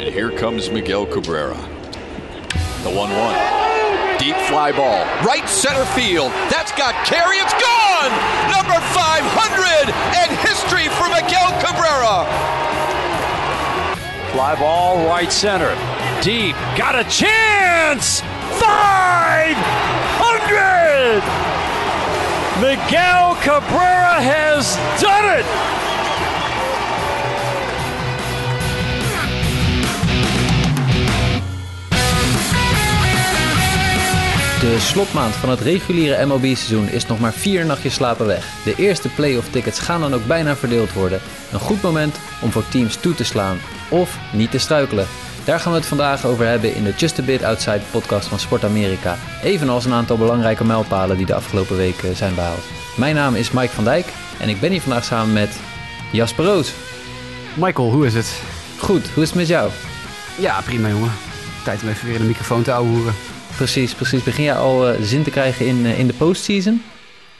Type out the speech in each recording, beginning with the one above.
And here comes Miguel Cabrera. The 1 1. Deep fly ball. Right center field. That's got carry. It's gone! Number 500 and history for Miguel Cabrera. Fly ball right center. Deep. Got a chance! 500! Miguel Cabrera has done it! De slotmaand van het reguliere MLB-seizoen is nog maar vier nachtjes slapen weg. De eerste playoff tickets gaan dan ook bijna verdeeld worden. Een goed moment om voor teams toe te slaan of niet te struikelen. Daar gaan we het vandaag over hebben in de Just a Bit Outside podcast van Sport Amerika. Evenals een aantal belangrijke mijlpalen die de afgelopen weken zijn behaald. Mijn naam is Mike van Dijk en ik ben hier vandaag samen met Jasper Roos. Michael, hoe is het? Goed, hoe is het met jou? Ja, prima jongen. Tijd om even weer in de microfoon te ouwehoeren. Precies, precies. Begin jij al uh, zin te krijgen in, uh, in de postseason?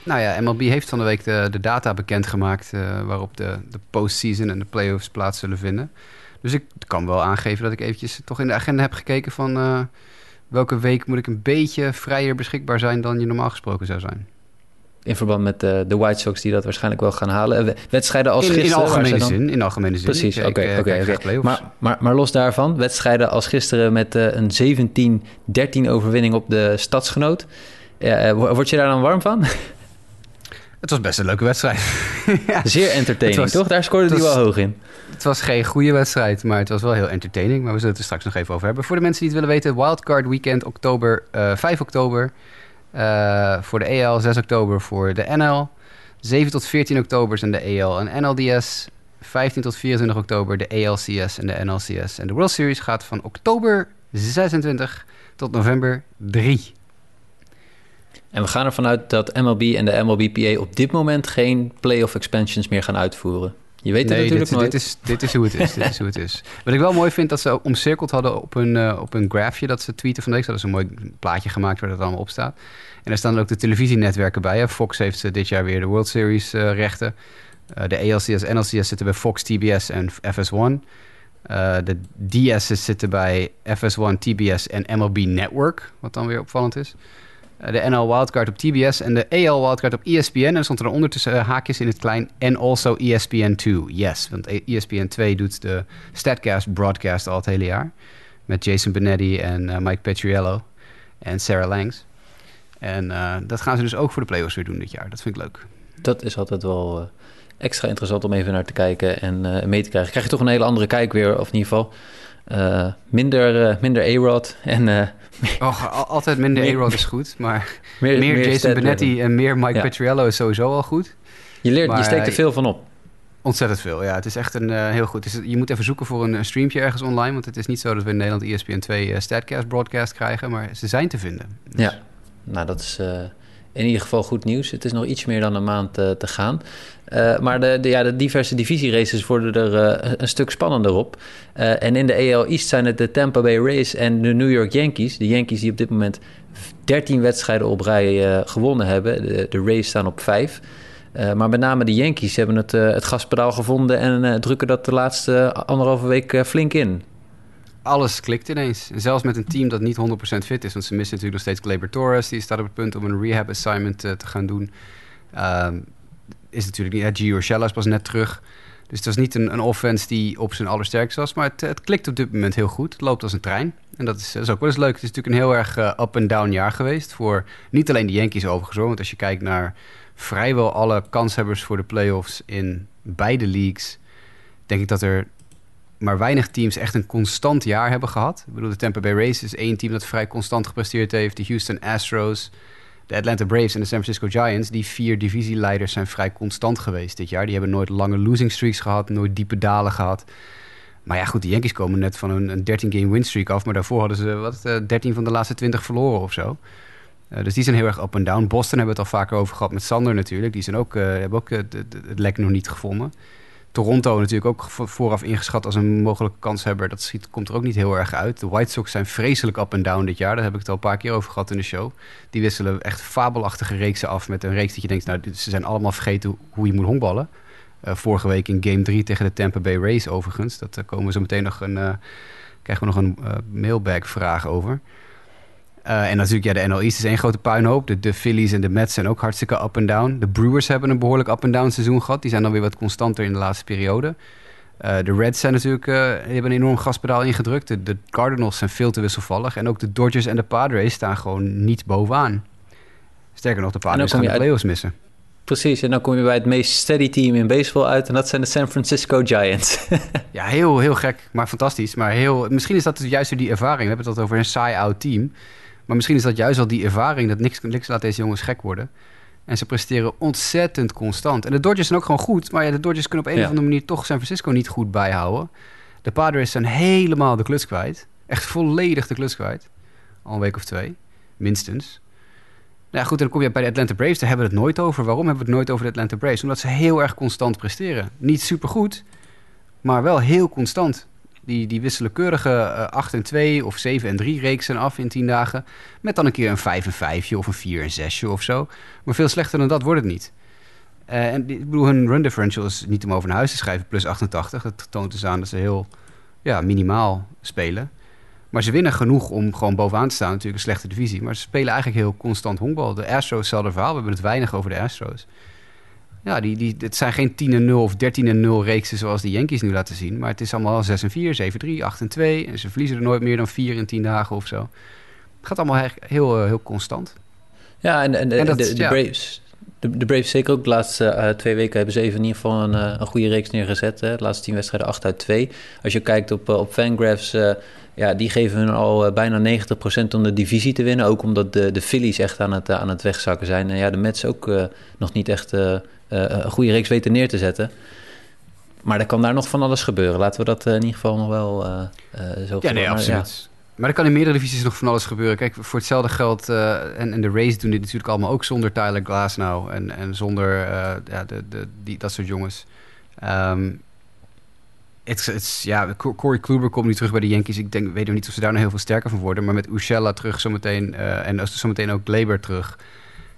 Nou ja, MLB heeft van de week de, de data bekendgemaakt uh, waarop de, de postseason en de playoffs plaats zullen vinden. Dus ik kan wel aangeven dat ik eventjes toch in de agenda heb gekeken van welke week moet ik een beetje vrijer beschikbaar zijn dan je normaal gesproken zou zijn. In verband met de, de White Sox die dat waarschijnlijk wel gaan halen. Wedstrijden als in, gisteren... In algemene dan... zin. In algemene zin. Precies, oké. Okay, okay, maar, maar, maar los daarvan, wedstrijden als gisteren met uh, een 17-13 overwinning op de Stadsgenoot. Uh, word je daar dan warm van? Het was best een leuke wedstrijd. ja. Zeer entertaining, was, toch? Daar scoorde hij wel hoog in. Het was geen goede wedstrijd, maar het was wel heel entertaining. Maar we zullen het er straks nog even over hebben. Voor de mensen die het willen weten, Wildcard Weekend, oktober, uh, 5 oktober... Uh, voor de EL, 6 oktober voor de NL. 7 tot 14 oktober zijn de EL en NLDS. 15 tot 24 oktober de ALCS en de NLCS. En de World Series gaat van oktober 26 tot november 3. En we gaan ervan uit dat MLB en de MLBPA op dit moment geen playoff expansions meer gaan uitvoeren. Je weet het nee, natuurlijk dit, nooit. Dit is, dit is hoe het is. dit is hoe het is. Wat ik wel mooi vind, dat ze omcirkeld hadden op hun, uh, op hun graphje dat ze tweeten van deze. Dat is een mooi plaatje gemaakt waar dat allemaal op staat. En daar staan ook de televisienetwerken bij. Hè. Fox heeft uh, dit jaar weer de World Series uh, rechten. de ALCS, NLCS zitten bij Fox, TBS en FS1. de DS's zitten bij FS1, TBS en MLB Network, wat dan weer opvallend is de NL Wildcard op TBS en de AL Wildcard op ESPN. En er stond er ondertussen haakjes in het klein. En also ESPN 2. Yes, want ESPN 2 doet de Statcast broadcast al het hele jaar. Met Jason Benetti en uh, Mike Petriello en Sarah Langs. En uh, dat gaan ze dus ook voor de playoffs weer doen dit jaar. Dat vind ik leuk. Dat is altijd wel extra interessant om even naar te kijken en mee te krijgen. Krijg je toch een hele andere kijk weer, of in ieder geval... minder, minder A-Rod en Oh, altijd minder A-Rod is goed, maar meer, meer, meer Jason Benetti en meer Mike ja. Petriello is sowieso al goed. Je, leert, maar, je steekt er veel van op. Ontzettend veel, ja. Het is echt een heel goed. Is, je moet even zoeken voor een, een streampje ergens online, want het is niet zo dat we in Nederland ESPN 2 uh, Statcast broadcast krijgen, maar ze zijn te vinden. Dus. Ja, nou dat is in ieder geval goed nieuws. Het is nog iets meer dan een maand te gaan. Uh, maar de, ja, de diverse divisieraces worden er uh, een stuk spannender op. Uh, en in de AL East zijn het de Tampa Bay Rays en de New York Yankees. De Yankees die op dit moment 13 wedstrijden op rij gewonnen hebben. De, de Rays staan op 5. maar met name de Yankees hebben het, het gaspedaal gevonden en drukken dat de laatste anderhalve week flink in. Alles klikt ineens. Zelfs met een team dat niet 100% fit is. Want ze missen natuurlijk nog steeds Gleyber Torres. Die staat op het punt om een rehab assignment te gaan doen. Ehm, is natuurlijk niet. Gio Urshela pas net terug. Dus het was niet een, een offense die op zijn allersterkste was. Maar het, het, klikt op dit moment heel goed. Het loopt als een trein. En dat is, ook wel eens leuk. Het is natuurlijk een heel erg uh, up-and-down jaar geweest. Voor niet alleen de Yankees overigens. Want als je kijkt naar vrijwel alle kanshebbers voor de playoffs in beide leagues. Denk ik dat er maar weinig teams echt een constant jaar hebben gehad. Ik bedoel, de Tampa Bay Rays is één team dat vrij constant gepresteerd heeft. De Houston Astros de Atlanta Braves en de San Francisco Giants, die vier divisieleiders, zijn vrij constant geweest dit jaar. Die hebben nooit lange losing streaks gehad, nooit diepe dalen gehad. Maar ja, goed, de Yankees komen net van een, een 13-game win streak af. Maar daarvoor hadden ze wat, 13 eh, van de laatste 20 verloren of zo. Uh, dus die zijn heel erg up en down. Boston hebben we het al vaker over gehad met Sander natuurlijk. Die zijn ook, uh, hebben ook het lek nog niet gevonden. Toronto natuurlijk ook vooraf ingeschat als een mogelijke kanshebber. Dat schiet, komt er ook niet heel erg uit. De White Sox zijn vreselijk up en down dit jaar. Daar heb ik het al een paar keer over gehad in de show. Die wisselen echt fabelachtige reeksen af met een reeks dat je denkt... nou, ze zijn allemaal vergeten hoe je moet honkballen. Uh, vorige week in game 3 tegen de Tampa Bay Rays overigens. Dat uh, komen we zo meteen nog een, uh, krijgen we nog een uh, mailbag vraag over. Uh, en natuurlijk, ja, de NL East is één grote puinhoop. De, de Phillies en de Mets zijn ook hartstikke up en down. De Brewers hebben een behoorlijk up en down seizoen gehad. Die zijn dan weer wat constanter in de laatste periode. Uh, de Reds zijn natuurlijk, uh, hebben een enorm gaspedaal ingedrukt. De, de, Cardinals zijn veel te wisselvallig. En ook de Dodgers en de Padres staan gewoon niet bovenaan. Sterker nog, de Padres gaan de playoffs missen. Precies, en dan kom je bij het meest steady team in baseball uit... en dat zijn de San Francisco Giants. ja, heel, heel gek, maar fantastisch. Maar heel, misschien is dat juist die ervaring. We hebben het altijd over een saai-oud team... Maar misschien is dat juist wel die ervaring dat niks, niks laat deze jongens gek worden. En ze presteren ontzettend constant. En de Dodgers zijn ook gewoon goed. Maar ja, de Dodgers kunnen op een of andere manier toch San Francisco niet goed bijhouden. De Padres zijn helemaal de klus kwijt. Echt volledig de klus kwijt. Al een week of twee, minstens. Nou ja, goed, dan kom je bij de Atlanta Braves. Daar hebben we het nooit over. Waarom hebben we het nooit over de Atlanta Braves? Omdat ze heel erg constant presteren. Niet supergoed, maar wel heel constant. Die, die wisselen keurige uh, 8 en 2 of 7 en 3 reeksen af in 10 dagen. Met dan een keer een 5 en 5 of een 4 en 6 of zo. Maar veel slechter dan dat wordt het niet. Uh, en ik bedoel, hun run differential is niet om over naar huis te schrijven, plus 88. Dat toont dus aan dat ze heel ja, minimaal spelen. Maar ze winnen genoeg om gewoon bovenaan te staan. Natuurlijk een slechte divisie. Maar ze spelen eigenlijk heel constant honkbal. De Astros, hetzelfde verhaal. We hebben het weinig over de Astros. Ja, die, die, het zijn geen 10 0 of 13 0 reeksen zoals de Yankees nu laten zien. Maar het is allemaal 6 en 4, 7 3, 8 en 2. En ze verliezen er nooit meer dan 4 in 10 dagen of zo. Het gaat allemaal heel, heel, heel constant. Ja, en, en, en dat, de, de, Braves... De, de Braves zeker ook de laatste uh, twee weken hebben ze even in ieder geval een, uh, een goede reeks neergezet. Hè. De laatste tien wedstrijden 8 uit 2. Als je kijkt op, uh, op Fangraphs, ja, die geven hun al bijna 90% om de divisie te winnen. Ook omdat de, de Phillies echt aan het, aan het wegzakken zijn. En ja, de Mets ook nog niet echt eh, een goede reeks weten neer te zetten. Maar er kan daar nog van alles gebeuren. Laten we dat eh, in ieder geval nog wel uh, zo Ja, nee, absoluut. Maar er kan in meerdere divisies nog van alles gebeuren. Kijk, voor hetzelfde geld... en, en de Rays doen dit natuurlijk allemaal ook zonder Tyler Glasnow... en, en zonder ja, de, de, die, dat soort jongens. Um, het, ja, Corey Kluber komt nu terug bij de Yankees. Ik denk, weet nog niet of ze daar nog heel veel sterker van worden. Maar met Ushella terug zometeen... En zometeen ook Glaber terug...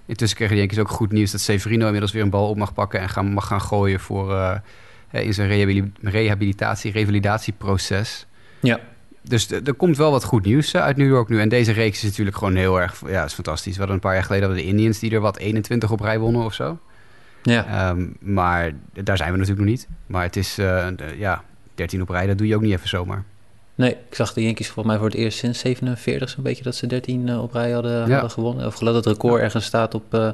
Intussen kregen de Yankees ook goed nieuws dat Severino inmiddels weer een bal op mag pakken en gaan, mag gaan gooien voor, uh, in zijn rehabilitatie, revalidatieproces. Ja. Dus er komt wel wat goed nieuws uit New York nu. En deze reeks is natuurlijk gewoon heel erg, ja, is fantastisch. We hadden een paar jaar geleden de Indians die er wat 21 op rij wonnen of zo. Ja. Um, maar daar zijn we natuurlijk nog niet. Maar het is, uh, ja, 13 op rij, dat doe je ook niet even zomaar. Nee, ik zag de Yankees volgens mij voor het eerst sinds 47 zo'n beetje dat ze 13 uh, op rij hadden, hadden gewonnen. Of geloof dat het record ergens staat op uh,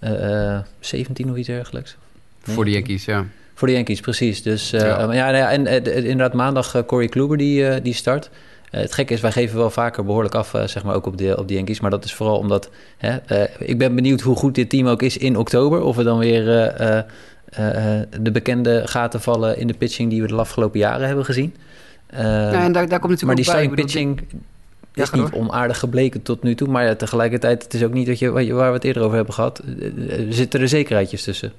uh, 17 of iets dergelijks. Voor de Yankees, ja. Voor de Yankees, precies. Dus ja. ja, nou ja, en inderdaad maandag Corey Kluber die, die start. het gekke is, wij geven wel vaker behoorlijk af, zeg maar, ook op de, op de Yankees. Maar dat is vooral omdat... Hè, ik ben benieuwd hoe goed dit team ook is in oktober. Of we dan weer de bekende gaten vallen in de pitching die we de afgelopen jaren hebben gezien. Uh, nou, en daar, daar komt natuurlijk maar die starting pitching is niet onaardig gebleken tot nu toe. Maar ja, tegelijkertijd, het is ook niet dat je, waar we het eerder over hebben gehad. Er zitten er zekerheidjes tussen.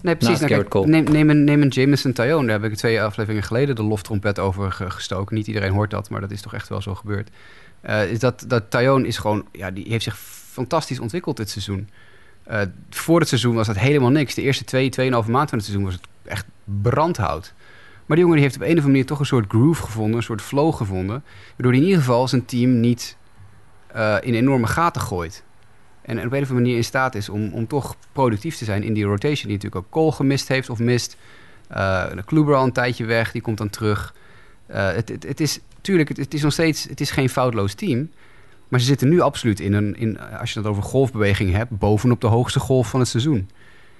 Nee, precies. Nou, kijk, neem, neem, een, neem een Jameson Tyone. Daar heb ik twee afleveringen geleden de loftrompet over gestoken. Niet iedereen hoort dat, maar dat is toch echt wel zo gebeurd. Uh, is dat, dat Tyone is gewoon... Ja, die heeft zich fantastisch ontwikkeld dit seizoen. Uh, voor het seizoen was dat helemaal niks. De eerste twee, tweeënhalve maand van het seizoen was het echt brandhout. Maar die jongen die heeft op een of andere manier toch een soort groove gevonden, een soort flow gevonden. Waardoor hij in ieder geval zijn team niet uh, in enorme gaten gooit. En op een of andere manier in staat is om, om toch productief te zijn in die rotation. Die natuurlijk ook Cole gemist heeft of mist. Uh, al een tijdje weg, die komt dan terug. Uh, het, het, het, is, tuurlijk, het, het, is nog steeds het is geen foutloos team. Maar ze zitten nu absoluut in een, in, als je het over golfbeweging hebt, bovenop de hoogste golf van het seizoen.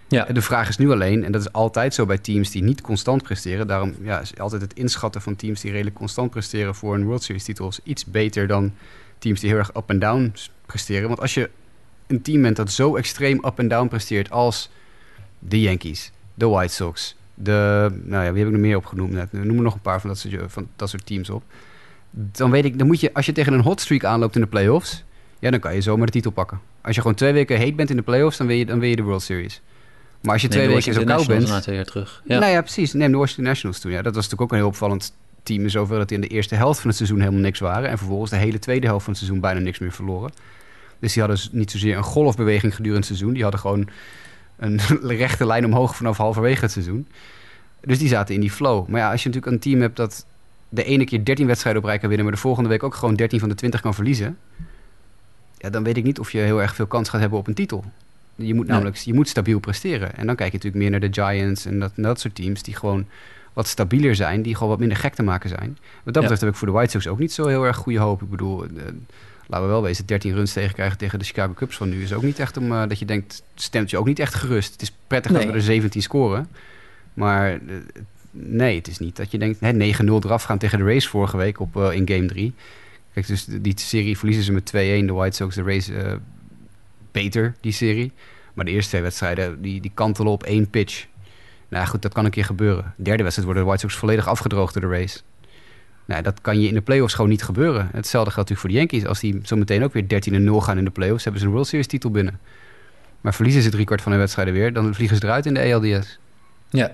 Ja. De vraag is nu alleen, en dat is altijd zo bij teams die niet constant presteren. Daarom ja, is altijd het inschatten van teams die redelijk constant presteren voor een World Series titel iets beter dan teams die heel erg up en down presteren. Want als je een team bent dat zo extreem up en down presteert als de Yankees, de White Sox, de, nou ja, wie heb ik nog meer opgenoemd net? Noem er nog een paar van dat soort, van dat soort teams op. Dan weet ik, dan moet je, als je tegen een hot streak aanloopt in de playoffs, ja, dan kan je zomaar de titel pakken. Als je gewoon twee weken heet bent in de playoffs, dan wil je, dan wil je de World Series. Maar als je twee weken zo koud bent... Na twee jaar terug. Ja. Nou ja, precies. Neem de Washington Nationals toen. Ja, dat was natuurlijk ook een heel opvallend team. In zover dat die in de eerste helft van het seizoen helemaal niks waren. En vervolgens de hele tweede helft van het seizoen bijna niks meer verloren. Dus die hadden niet zozeer een golfbeweging gedurende het seizoen. Die hadden gewoon een rechte lijn omhoog vanaf halverwege het seizoen. Dus die zaten in die flow. Maar ja, als je natuurlijk een team hebt dat de ene keer 13 wedstrijden op rij kan winnen, maar de volgende week ook gewoon 13 van de 20 kan verliezen. Ja, dan weet ik niet of je heel erg veel kans gaat hebben op een titel. Je moet namelijk je moet stabiel presteren. En dan kijk je natuurlijk meer naar de Giants en dat, dat soort teams die gewoon wat stabieler zijn, die gewoon wat minder gek te maken zijn. Wat dat betreft heb ik voor de White Sox ook niet zo heel erg goede hoop. Ik bedoel, uh, laten we wel wezen, 13 runs tegenkrijgen tegen de Chicago Cubs van nu is ook niet echt om uh, dat je denkt, stemt je ook niet echt gerust. Het is prettig nee. dat we er 17 scoren. Maar uh, nee, het is niet dat je denkt, 9-0 eraf gaan tegen de Rays vorige week op, in game 3. Kijk, dus die serie verliezen ze met 2-1. De White Sox, de Rays beter, die serie. Maar de eerste twee wedstrijden, die, die kantelen op één pitch. Nou goed, dat kan een keer gebeuren. De derde wedstrijd worden de White Sox volledig afgedroogd door de race. Nou, dat kan je in de playoffs gewoon niet gebeuren. Hetzelfde geldt natuurlijk voor de Yankees. Als die zo meteen ook weer 13-0 gaan in de playoffs, hebben ze een World Series titel binnen. Maar verliezen ze driekwart van de wedstrijden weer, dan vliegen ze eruit in de ALDS. Ja,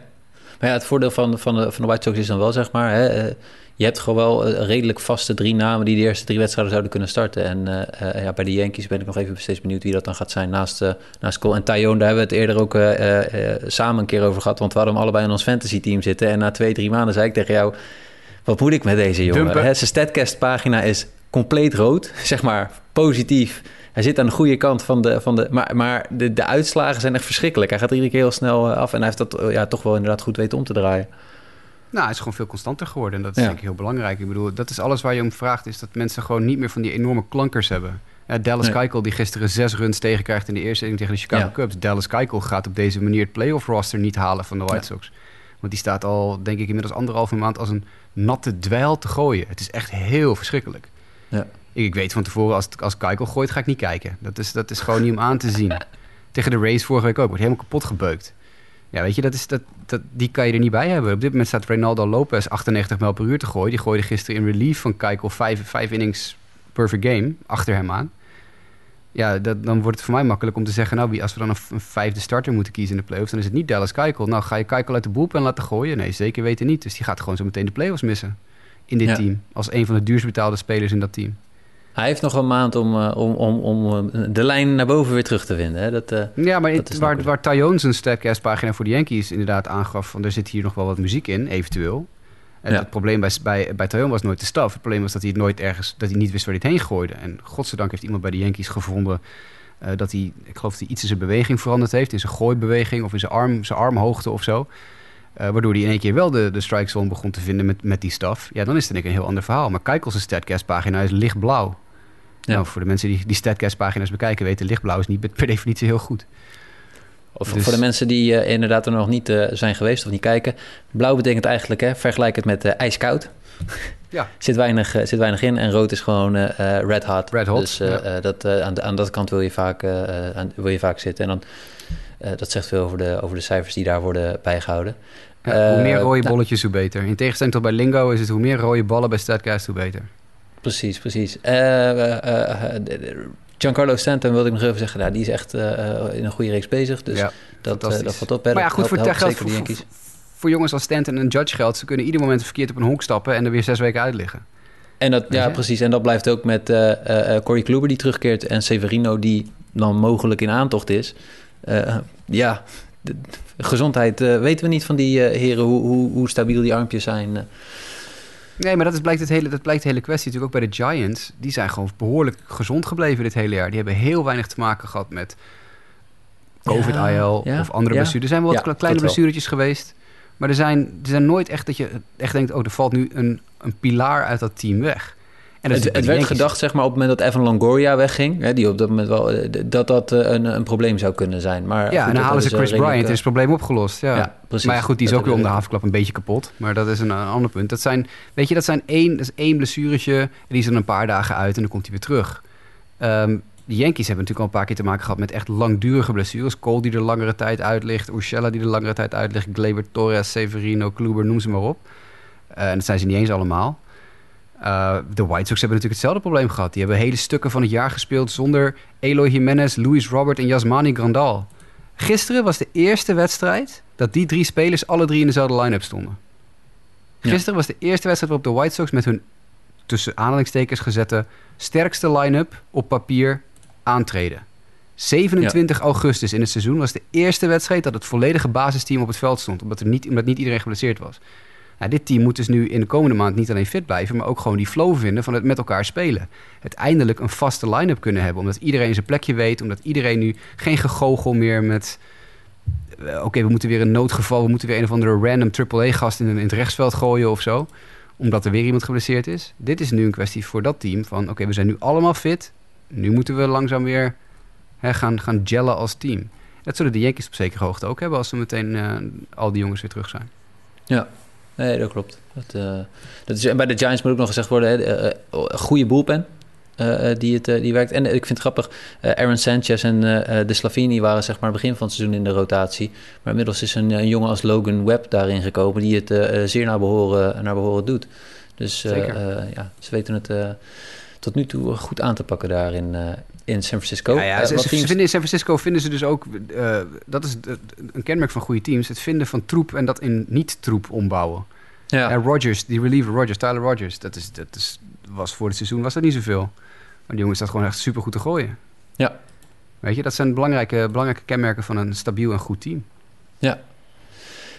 maar ja, het voordeel van, van, de, van de White Sox is dan wel, zeg maar... Hè, eh, je hebt gewoon wel eh, redelijk vaste drie namen die de eerste drie wedstrijden zouden kunnen starten. En uh, ja, bij de Yankees ben ik nog even steeds benieuwd wie dat dan gaat zijn naast, uh, naast Cole. En Tyone, daar hebben we het eerder ook samen een keer over gehad. Want we hadden hem allebei in ons fantasy team zitten. En na twee, drie maanden zei ik tegen jou, wat moet ik met deze jongen? Zijn statcast pagina is compleet rood, zeg maar positief. Hij zit aan de goede kant van de. Van de maar maar de, de uitslagen zijn echt verschrikkelijk. Hij gaat iedere keer heel snel af. En hij heeft dat ja, toch wel inderdaad goed weten om te draaien. Nou, hij is gewoon veel constanter geworden. En dat is denk ik heel belangrijk. Ik bedoel, dat is alles waar je om vraagt, is dat mensen gewoon niet meer van die enorme klankers hebben. Ja, Dallas nee. Keuchel, die gisteren zes runs tegenkrijgt in de eerste inning tegen de Chicago Cubs. Dallas Keuchel gaat op deze manier het playoff roster niet halen van de White Sox. Want die staat al, denk ik, inmiddels anderhalve maand als een natte dweil te gooien. Het is echt heel verschrikkelijk. Ja. Ik, ik weet van tevoren, als, als Keuchel gooit, ga ik niet kijken. Dat is, dat is gewoon niet om aan te zien. tegen de Rays vorige week ook. Wordt helemaal kapot gebeukt. Ja, weet je, dat is, dat, dat, die kan je er niet bij hebben. Op dit moment staat Reynaldo Lopez 98 mijl per uur te gooien. Die gooide gisteren in relief van Keikel vijf, vijf innings perfect game achter hem aan. Ja, dat, dan wordt het voor mij makkelijk om te zeggen... nou, wie, als we dan een, vijfde starter moeten kiezen in de playoffs... dan is het niet Dallas Keikel. Nou, ga je Keikel uit de boel en laten gooien? Nee, zeker weten niet. Dus die gaat gewoon zo meteen de playoffs missen in dit team. Als een van de duurst betaalde spelers in dat team. Hij heeft nog een maand om, uh, om, om, om uh, de lijn naar boven weer terug te vinden. Hè? Dat, uh, ja, maar het, waar, waar Tyone zijn statcast-pagina voor de Yankees inderdaad aangaf... van er zit hier nog wel wat muziek in, eventueel. En ja. het probleem bij, bij, bij Tyone was nooit de staf. Het probleem was dat hij het nooit ergens... dat hij niet wist waar hij het heen gooide. En godzijdank heeft iemand bij de Yankees gevonden... dat hij, ik geloof dat hij iets in zijn beweging veranderd heeft... in zijn gooibeweging of in zijn, arm, zijn armhoogte of zo... Uh, waardoor hij in één keer wel de, de strike zone begon te vinden met, met die staf. Ja, dan is het denk ik een heel ander verhaal. Maar Keikels' statcast-pagina is lichtblauw. Ja. Nou, voor de mensen die die StatCast-pagina's bekijken, weten lichtblauw is niet per definitie heel goed. Of dus... voor de mensen die uh, inderdaad er nog niet uh, zijn geweest of niet kijken. Blauw betekent eigenlijk, hè, vergelijk het met uh, ijskoud. Ja. zit, weinig, zit weinig in. En rood is gewoon red hot. Red hot. Dus ja. dat, aan, aan dat kant wil je vaak, aan, wil je vaak zitten. En dan, dat zegt veel over de, over de cijfers die daar worden bijgehouden. Ja, hoe meer rode nou, bolletjes, hoe beter. In tegenstelling tot bij Lingo is het hoe meer rode ballen bij StatCast, hoe beter. Precies, precies. Uh, Giancarlo Stanton wilde ik nog even zeggen, nou, die is echt in een goede reeks bezig. Dus ja, dat, dat valt op. Maar ja, goed, voor, helpt, helpt voor, voor, voor, jongens als Stanton en Judge geldt, ze kunnen ieder moment verkeerd op een honk stappen en er weer zes weken uit liggen. En dat, ja, precies. En dat blijft ook met uh, uh, Corey Kluber die terugkeert en Severino die dan mogelijk in aantocht is. Uh, ja, de, gezondheid weten we niet van die heren, hoe, hoe, hoe, stabiel die armpjes zijn. Nee, maar dat, is, blijkt het hele, dat blijkt de hele kwestie natuurlijk ook bij de Giants. Die zijn gewoon behoorlijk gezond gebleven dit hele jaar. Die hebben heel weinig te maken gehad met COVID-IL ja, of andere blessures. Er zijn wel wat kleine blessuretjes geweest. Maar er zijn, er zijn nooit echt dat je echt denkt... oh, er valt nu een, een pilaar uit dat team weg. Het, het werd gedacht, zeg maar, op het moment dat Evan Longoria wegging, hè, die op dat moment wel, eh, dat dat eh, een, een probleem zou kunnen zijn. Maar ja, en dan halen ze Chris Bryant, is het probleem opgelost. Ja. ja, precies. Maar ja, goed, die is ook weer om de havenklap een beetje kapot. Maar dat is een, een, ander punt. Dat zijn, weet je, dat zijn één, dat is één blessuretje en die is dan een paar dagen uit en dan komt hij weer terug. Um, de Yankees hebben natuurlijk al een paar keer te maken gehad met echt langdurige blessures. Cole die er langere tijd uit ligt, Urshela die er langere tijd uit ligt, Gleyber Torres, Severino, Kluber, noem ze maar op. Uh, en dat zijn ze niet eens allemaal. Uh, de White Sox hebben natuurlijk hetzelfde probleem gehad. Die hebben hele stukken van het jaar gespeeld zonder Eloy Jimenez, Luis Robert en Yasmani Grandal. Gisteren was de eerste wedstrijd dat die drie spelers alle drie in dezelfde line-up stonden. Gisteren was de eerste wedstrijd waarop de White Sox met hun tussen aanhalingstekens gezette sterkste line-up op papier aantreden. 27 augustus in het seizoen was de eerste wedstrijd dat het volledige basisteam op het veld stond, omdat, er niet, omdat niet iedereen geblesseerd was. Nou, dit team moet dus nu in de komende maand niet alleen fit blijven, maar ook gewoon die flow vinden van het met elkaar spelen. Uiteindelijk een vaste line-up kunnen hebben, omdat iedereen zijn plekje weet, omdat iedereen nu geen gegogel meer met. eh, Oké, we moeten weer een noodgeval, we moeten weer een of andere random AAA-gast in, in het rechtsveld gooien of zo, omdat er weer iemand geblesseerd is. Dit is nu een kwestie voor dat team van: oké, we zijn nu allemaal fit, nu moeten we langzaam weer hè, gaan, gaan gellen als team. Dat zullen de Yankees op zekere hoogte ook hebben als ze meteen eh, al die jongens weer terug zijn. Ja, nee, dat klopt. Dat, eh, dat is, en bij de Giants moet ook nog gezegd worden, hè, eh, eh, een goede bullpen. eh, die, het, die werkt. En ik vind het grappig, Aaron Sanchez en de Slavini waren zeg maar begin van het seizoen in de rotatie. Maar inmiddels is een, een jongen als Logan Webb daarin gekomen die het zeer naar behoren, naar behoren doet. Dus ja, ze weten het tot nu toe goed aan te pakken daar in, San Francisco. Ja, ja, Eh, ze, vinden in San Francisco vinden ze dus ook, eh, dat is een kenmerk van goede teams, het vinden van troep en dat in niet-troep ombouwen. ja. En Rodgers, die reliever Rodgers, Tyler Rodgers, dat, is, dat is, was voor het seizoen was dat niet zoveel. Maar die jongen staat gewoon echt super goed te gooien. Ja. Weet je, dat zijn belangrijke, belangrijke kenmerken van een stabiel en goed team.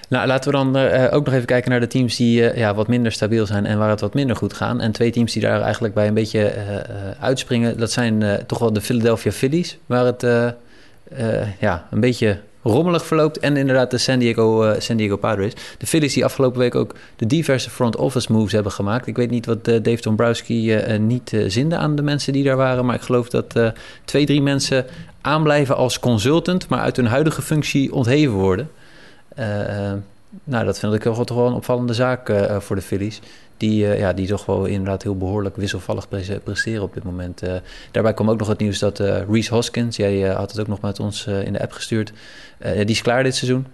Nou, laten we dan eh, ook nog even kijken naar de teams die eh, ja, wat minder stabiel zijn en waar het wat minder goed gaan. En twee teams die daar eigenlijk bij een beetje eh, eh, uitspringen, dat zijn eh, toch wel de Philadelphia Phillies, waar het eh, eh, ja, een beetje rommelig verloopt. En inderdaad de San Diego, eh, San Diego Padres. De Phillies die afgelopen week ook de diverse front office moves hebben gemaakt. Ik weet niet wat eh, Dave Dombrowski eh, eh, niet eh, zinde aan de mensen die daar waren, maar ik geloof dat eh, twee, drie mensen aanblijven als consultant, maar uit hun huidige functie ontheven worden. Eh, eh, nou, dat vind ik toch wel een opvallende zaak eh, voor de Phillies. Die, ja, die toch wel inderdaad heel behoorlijk wisselvallig pre- presteren op dit moment. Daarbij kwam ook nog het nieuws dat Reese Hoskins, jij had het ook nog met ons in de app gestuurd, die is klaar dit seizoen.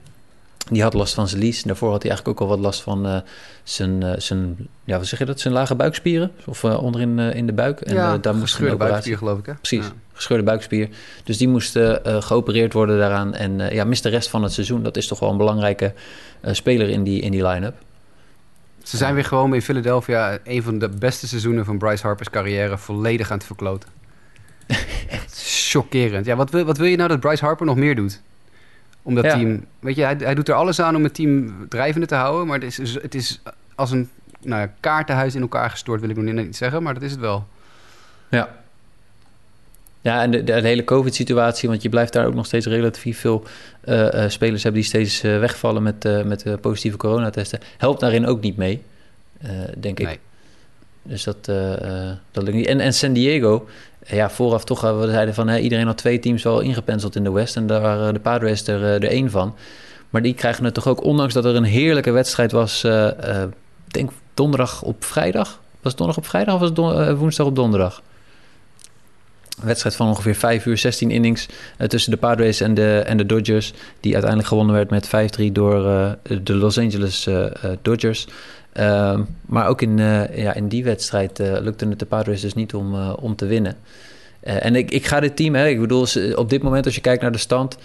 Die had last van zijn lies. Daarvoor had hij eigenlijk ook al wat last van zijn, zijn, ja, wat zeg je dat, zijn lage buikspieren. Of onderin in de buik. En eh, daar moest een operatie buikspier geloof ik hè? Precies, Ja. Gescheurde buikspier. Dus die moest eh, eh, geopereerd worden daaraan. En eh, ja, mist de rest van het seizoen. Dat is toch wel een belangrijke speler in die, in die line-up. Ze zijn weer gewoon in Philadelphia een van de beste seizoenen van Bryce Harper's carrière volledig aan het verkloten. Echt chockerend. Ja, wat wil, wat wil je nou dat Bryce Harper nog meer doet? Om dat Ja. team... Weet je, hij, hij doet er alles aan om het team drijvende te houden. Maar het is, het is als een nou ja, kaartenhuis in elkaar gestort, wil ik nog niet zeggen. Maar dat is het wel. Ja. Ja, en de, de, hele COVID-situatie, want je blijft daar ook nog steeds relatief veel eh, eh, spelers hebben die steeds eh, wegvallen met, eh, met positieve coronatesten, helpt daarin ook niet mee, denk ik. Dus dat, dat lukt niet. En, en San Diego, ja, vooraf toch, we zeiden van iedereen had twee teams wel ingepenseld in de West en daar waren de Padres er, er één van. Maar die krijgen het toch ook, ondanks dat er een heerlijke wedstrijd was, ik denk donderdag op vrijdag. Was het donderdag op vrijdag of was het woensdag op donderdag? Een wedstrijd van ongeveer 5 uur, 16 innings eh, tussen de Padres en de, en de Dodgers. Die uiteindelijk gewonnen werd met 5-3 door eh, de Los Angeles eh, Dodgers. Ehm, maar ook in, ja, in die wedstrijd lukte het de Padres dus niet om, om te winnen. En ik, ik ga dit team, hè, ik bedoel, op dit moment als je kijkt naar de stand...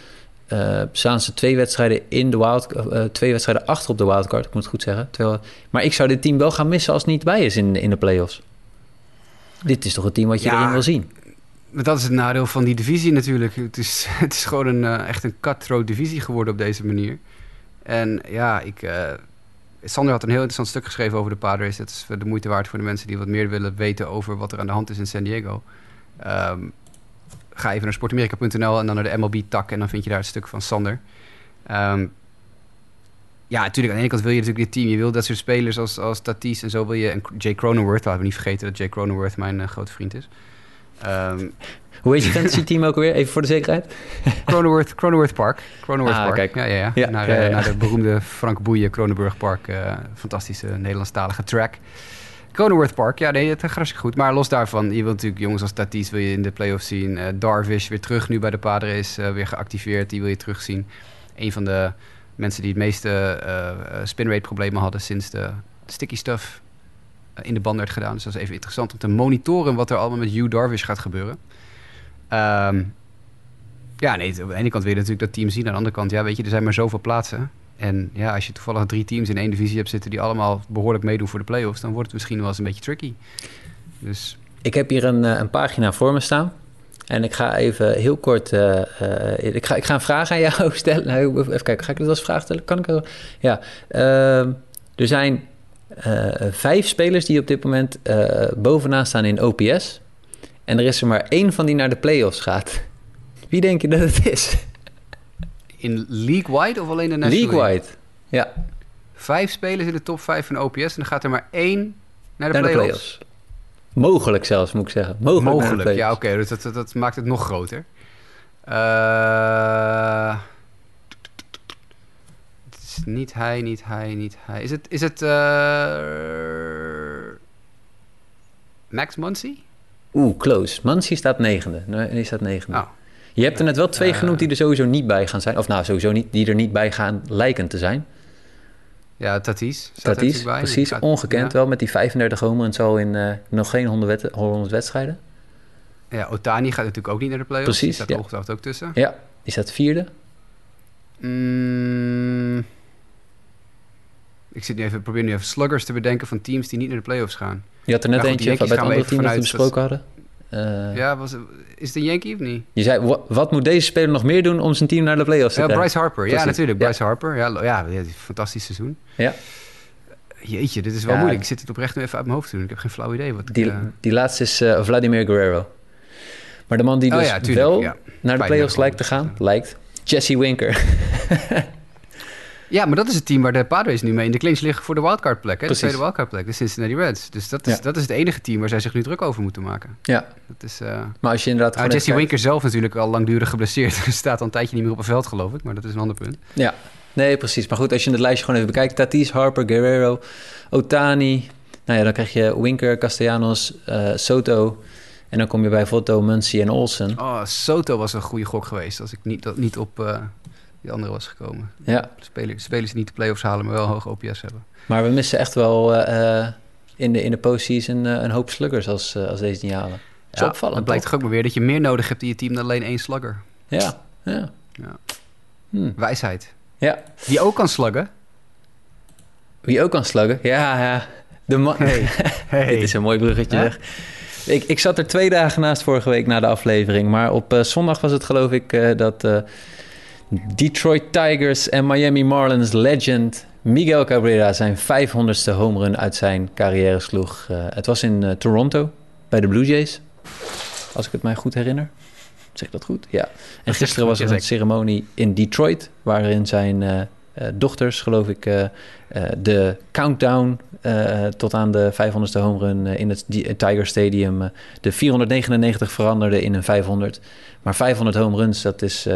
staan ze twee wedstrijden in de wild, twee wedstrijden achter op de wildcard, ik moet het goed zeggen. Terwijl, maar ik zou dit team wel gaan missen als het niet bij is in, in de playoffs. Dit is toch het team wat je Ja. erin wil zien? Dat is het nadeel van die divisie natuurlijk. Het is, het is gewoon een, eh, echt een cutthroat divisie geworden op deze manier. En ja, ik, eh, Sander had een heel interessant stuk geschreven over de Padres. Dat is de moeite waard voor de mensen die wat meer willen weten over wat er aan de hand is in San Diego. Ehm, ga even naar sportamerika.nl en dan naar de MLB-tak en dan vind je daar het stuk van Sander. Ehm, ja, natuurlijk, aan de ene kant wil je natuurlijk dit team. Je wil dat soort spelers als, als Tatis en zo wil je. En Jay Cronenworth, laten we niet vergeten dat Jay Cronenworth mijn eh, grote vriend is. Ehm, Hoe heet je fantasy team ook alweer? Even voor de zekerheid. Cronenworth, Cronenworth Park. Cronenworth Ah, Park. kijk. Ja, ja, ja. Ja, naar, ja, eh, ja. naar de beroemde Frank Boeien Kronenburg Park. eh, fantastische Nederlandstalige track. Cronenworth Park, ja, nee, het gaat hartstikke goed. Maar los daarvan, je wilt natuurlijk jongens als Tatis wil je in de playoffs zien. Eh, Darvish weer terug nu bij de Padres, eh weer geactiveerd. Die wil je terugzien. Een van de mensen die het meeste spinrate problemen hadden sinds de sticky stuff in de band werd gedaan. Dus dat is even interessant om te monitoren wat er allemaal met Hugh Darvish gaat gebeuren. Ehm, ja, nee, aan de ene kant wil je natuurlijk dat team zien. Aan de andere kant, ja, weet je, er zijn maar zoveel plaatsen. En ja, als je toevallig drie teams in één divisie hebt zitten die allemaal behoorlijk meedoen voor de playoffs, dan wordt het misschien wel eens een beetje tricky. Dus Ik heb hier een, eh, een pagina voor me staan. En ik ga even heel kort. eh, eh, ik, ga, ik ga een vraag aan jou stellen. Nou, even kijken, ga ik dat als vraag stellen? Kan ik? Ja. ehm, Er zijn eh, vijf spelers die op dit moment eh, bovenaan staan in OPS. En er is er maar één van die naar de playoffs gaat. Wie denk je dat het is? In league-wide of alleen de National League? League-wide. Ja, Vijf spelers in de top 5 van OPS en dan gaat er maar één naar de naar de playoffs. Mogelijk zelfs, moet ik zeggen. Mogelijk, ja, oké. dus dat, dat, dat maakt het nog groter. Eh, is niet hij, niet hij, niet hij. Is het, is het eh, Max Muncy? Oeh, close. Mansi staat negende. Nee, die staat negende. Oh. Je hebt er net wel twee Eh. genoemd die er sowieso niet bij gaan zijn. Of nou, sowieso niet, die er niet bij gaan lijken te zijn. Ja, Tatis. Tatis, bij. precies. Gaat- Ongekend ja. wel met die 35 homer en zo in eh, nog geen 100, wed- 100 wedstrijden. Ja, Otani gaat natuurlijk ook niet naar de playoffs. Precies, Die staat ja. ook tussen. Ja, die staat vierde. Mm, ik zit nu even, probeer nu even sluggers te bedenken van teams die niet naar de playoffs gaan. Je had er net goed, eentje van, bij het andere team dat we besproken hadden. Eh, ja, was, is het een Yankee of niet? Je zei, wa- wat moet deze speler nog meer doen om zijn team naar de playoffs te Ja, krijgen? Bryce Harper. Ja, natuurlijk. Bryce Harper. Ja, ja, fantastisch seizoen. Ja, Jeetje, dit is wel Ja. moeilijk. Ik zit het oprecht nu even uit mijn hoofd te doen. Ik heb geen flauw idee wat ik... die, eh, die laatste is eh, Vladimir Guerrero. Maar de man die Oh dus tuurlijk, wel naar de playoffs lijkt te gaan, lijkt, Jesse Winker. Ja, maar dat is het team waar de Padres nu mee in de clinch liggen voor de wildcard plek. Hè? De tweede wildcard plek, de Cincinnati Reds. Dus dat is, Ja. dat is het enige team waar zij zich nu druk over moeten maken. ja, Dat is, eh, maar als je inderdaad nou, Jesse Winker zelf natuurlijk al langdurig geblesseerd. Staat al een tijdje niet meer op het veld, geloof ik. Maar dat is een ander punt. Ja, nee, precies. Maar goed, als je het lijstje gewoon even bekijkt. Tatis, Harper, Guerrero, Otani. Nou ja, dan krijg je Winker, Castellanos, eh, Soto. En dan kom je bij Votto, Muncy en Olsen. Oh, Soto was een goede gok geweest. Als ik niet, dat niet op eh, die andere was gekomen. Ja, Spelers, spelers die niet de playoffs halen, maar wel hoog OPS hebben. maar we missen echt wel eh, eh, in de, in de postseason eh, een hoop sluggers als, als deze niet halen. Dat is Ja, opvallend, Het blijkt toch? ook maar weer dat je meer nodig hebt in je team dan alleen één slugger. Ja, ja. Ja. Hm. Wijsheid. Ja, Die ook kan sluggen. wie ook kan sluggen. Ja, ja. De man... Dit is een mooi bruggetje, zeg. Ik, ik zat er twee dagen naast vorige week na de aflevering. Maar op zondag was het geloof ik dat Detroit Tigers en Miami Marlins legend Miguel Cabrera zijn 500ste home run uit zijn carrière sloeg. Eh, het was in eh, Toronto bij de Blue Jays. Als ik het mij goed herinner. Zeg ik dat goed? Ja. En gisteren was er een ceremonie in Detroit... waarin zijn eh, dochters, geloof ik... de countdown tot aan de 500ste home run in het Tiger Stadium... de 499 veranderde in een 500. Maar 500 home runs, dat is...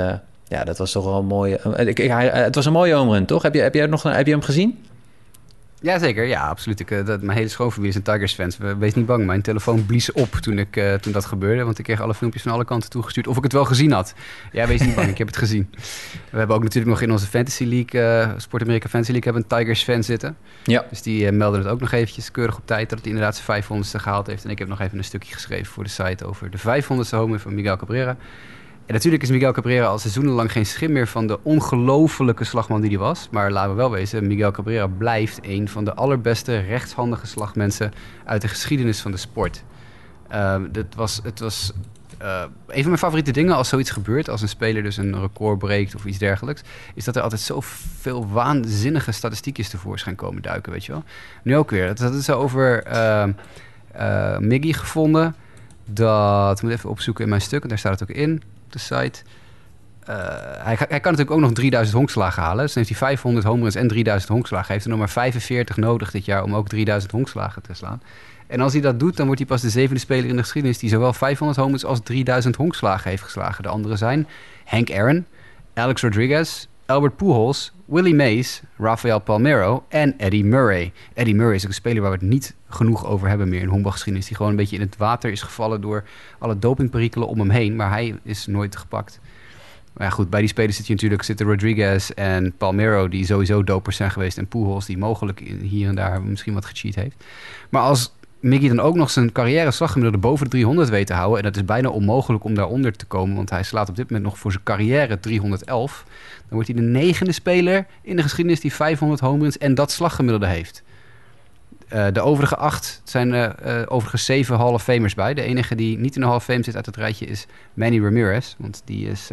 eh, ja, dat was toch wel een mooie... eh, ik, ik- hij- het was een mooie home run, toch? Heb je, heb jij nog, heb je hem gezien? Jazeker, ja, absoluut. Ik, eh, dat, mijn hele schoonfamilie is een Tigers-fans. We- Wees niet bang, mijn telefoon blies op toen, ik, eh, toen dat gebeurde. Want ik kreeg alle filmpjes van alle kanten toegestuurd. Of ik het wel gezien had. Ja, wees niet bang, ik heb het gezien. We hebben ook natuurlijk nog in onze Fantasy League, eh Sport America Fantasy League, hebben een Tigers-fan zitten. Ja. Dus die eh, melden het ook nog eventjes keurig op tijd dat het inderdaad zijn 500ste gehaald heeft. En ik heb nog even een stukje geschreven voor de site over de 500ste home van Miguel Cabrera. En natuurlijk is Miguel Cabrera al seizoenenlang geen schim meer van de ongelofelijke slagman die hij was. Maar laten we wel wezen, Miguel Cabrera blijft een van de allerbeste rechtshandige slagmensen uit de geschiedenis van de sport. Ehm, dit was, het was eh, een van mijn favoriete dingen als zoiets gebeurt, als een speler dus een record breekt of iets dergelijks, is dat er altijd zoveel waanzinnige statistiekjes tevoorschijn komen duiken, weet je wel. Nu ook weer, dat is over eh, Miggy gevonden, dat, ik moet even opzoeken in mijn stuk, en daar staat het ook in, de site. Eh, hij, hij kan natuurlijk ook nog 3000 honkslagen halen. Dus dan heeft hij 500 home runs en 3000 honkslagen. Heeft er nog maar 45 nodig dit jaar om ook 3000 honkslagen te slaan. En als hij dat doet, dan wordt hij pas de zevende speler in de geschiedenis die zowel 500 home runs als 3000 honkslagen heeft geslagen. De anderen zijn Hank Aaron, Alex Rodriguez, Albert Pujols, Willie Mays, Rafael Palmero en Eddie Murray. Eddie Murray is ook een speler waar we het niet genoeg over hebben meer in honkbalgeschiedenis. Die gewoon een beetje in het water is gevallen door alle dopingperikelen om hem heen. Maar hij is nooit gepakt. Maar ja, goed, bij die spelers zit je natuurlijk zitten Rodriguez en Palmero, die sowieso dopers zijn geweest. En Pujols, die mogelijk hier en daar misschien wat gecheat heeft. Maar als Mickey dan ook nog zijn carrière slaggemiddelde boven de 300 weet te houden... en dat is bijna onmogelijk om daaronder te komen... want hij slaat op dit moment nog voor zijn carrière 311... dan wordt hij de negende speler in de geschiedenis die 500 home runs en dat slaggemiddelde heeft. Eh, de overige acht zijn eh, eh, overigens zeven Hall of Famers bij. De enige die niet in de Hall of Fame zit uit het rijtje is Manny Ramirez. Want die is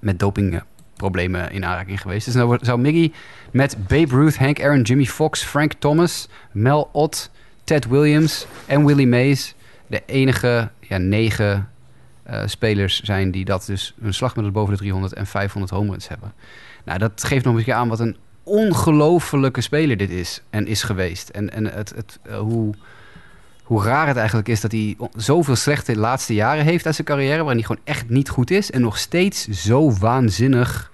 met dopingproblemen problemen in aanraking geweest. Dus dan wordt- zou Miggy met Babe Ruth, Hank Aaron, Jimmy Fox, Frank Thomas, Mel Ott, Ted Williams en Willie Mays de enige ja, negen eh, spelers zijn die dat dus een slagmiddel boven de 300 en 500 home runs hebben. Nou, dat geeft nog een keer aan wat een ongelofelijke speler dit is en is geweest. En, en het, het, eh, hoe, hoe raar het eigenlijk is dat hij zoveel slechte laatste jaren heeft uit zijn carrière, waarin hij gewoon echt niet goed is en nog steeds zo waanzinnig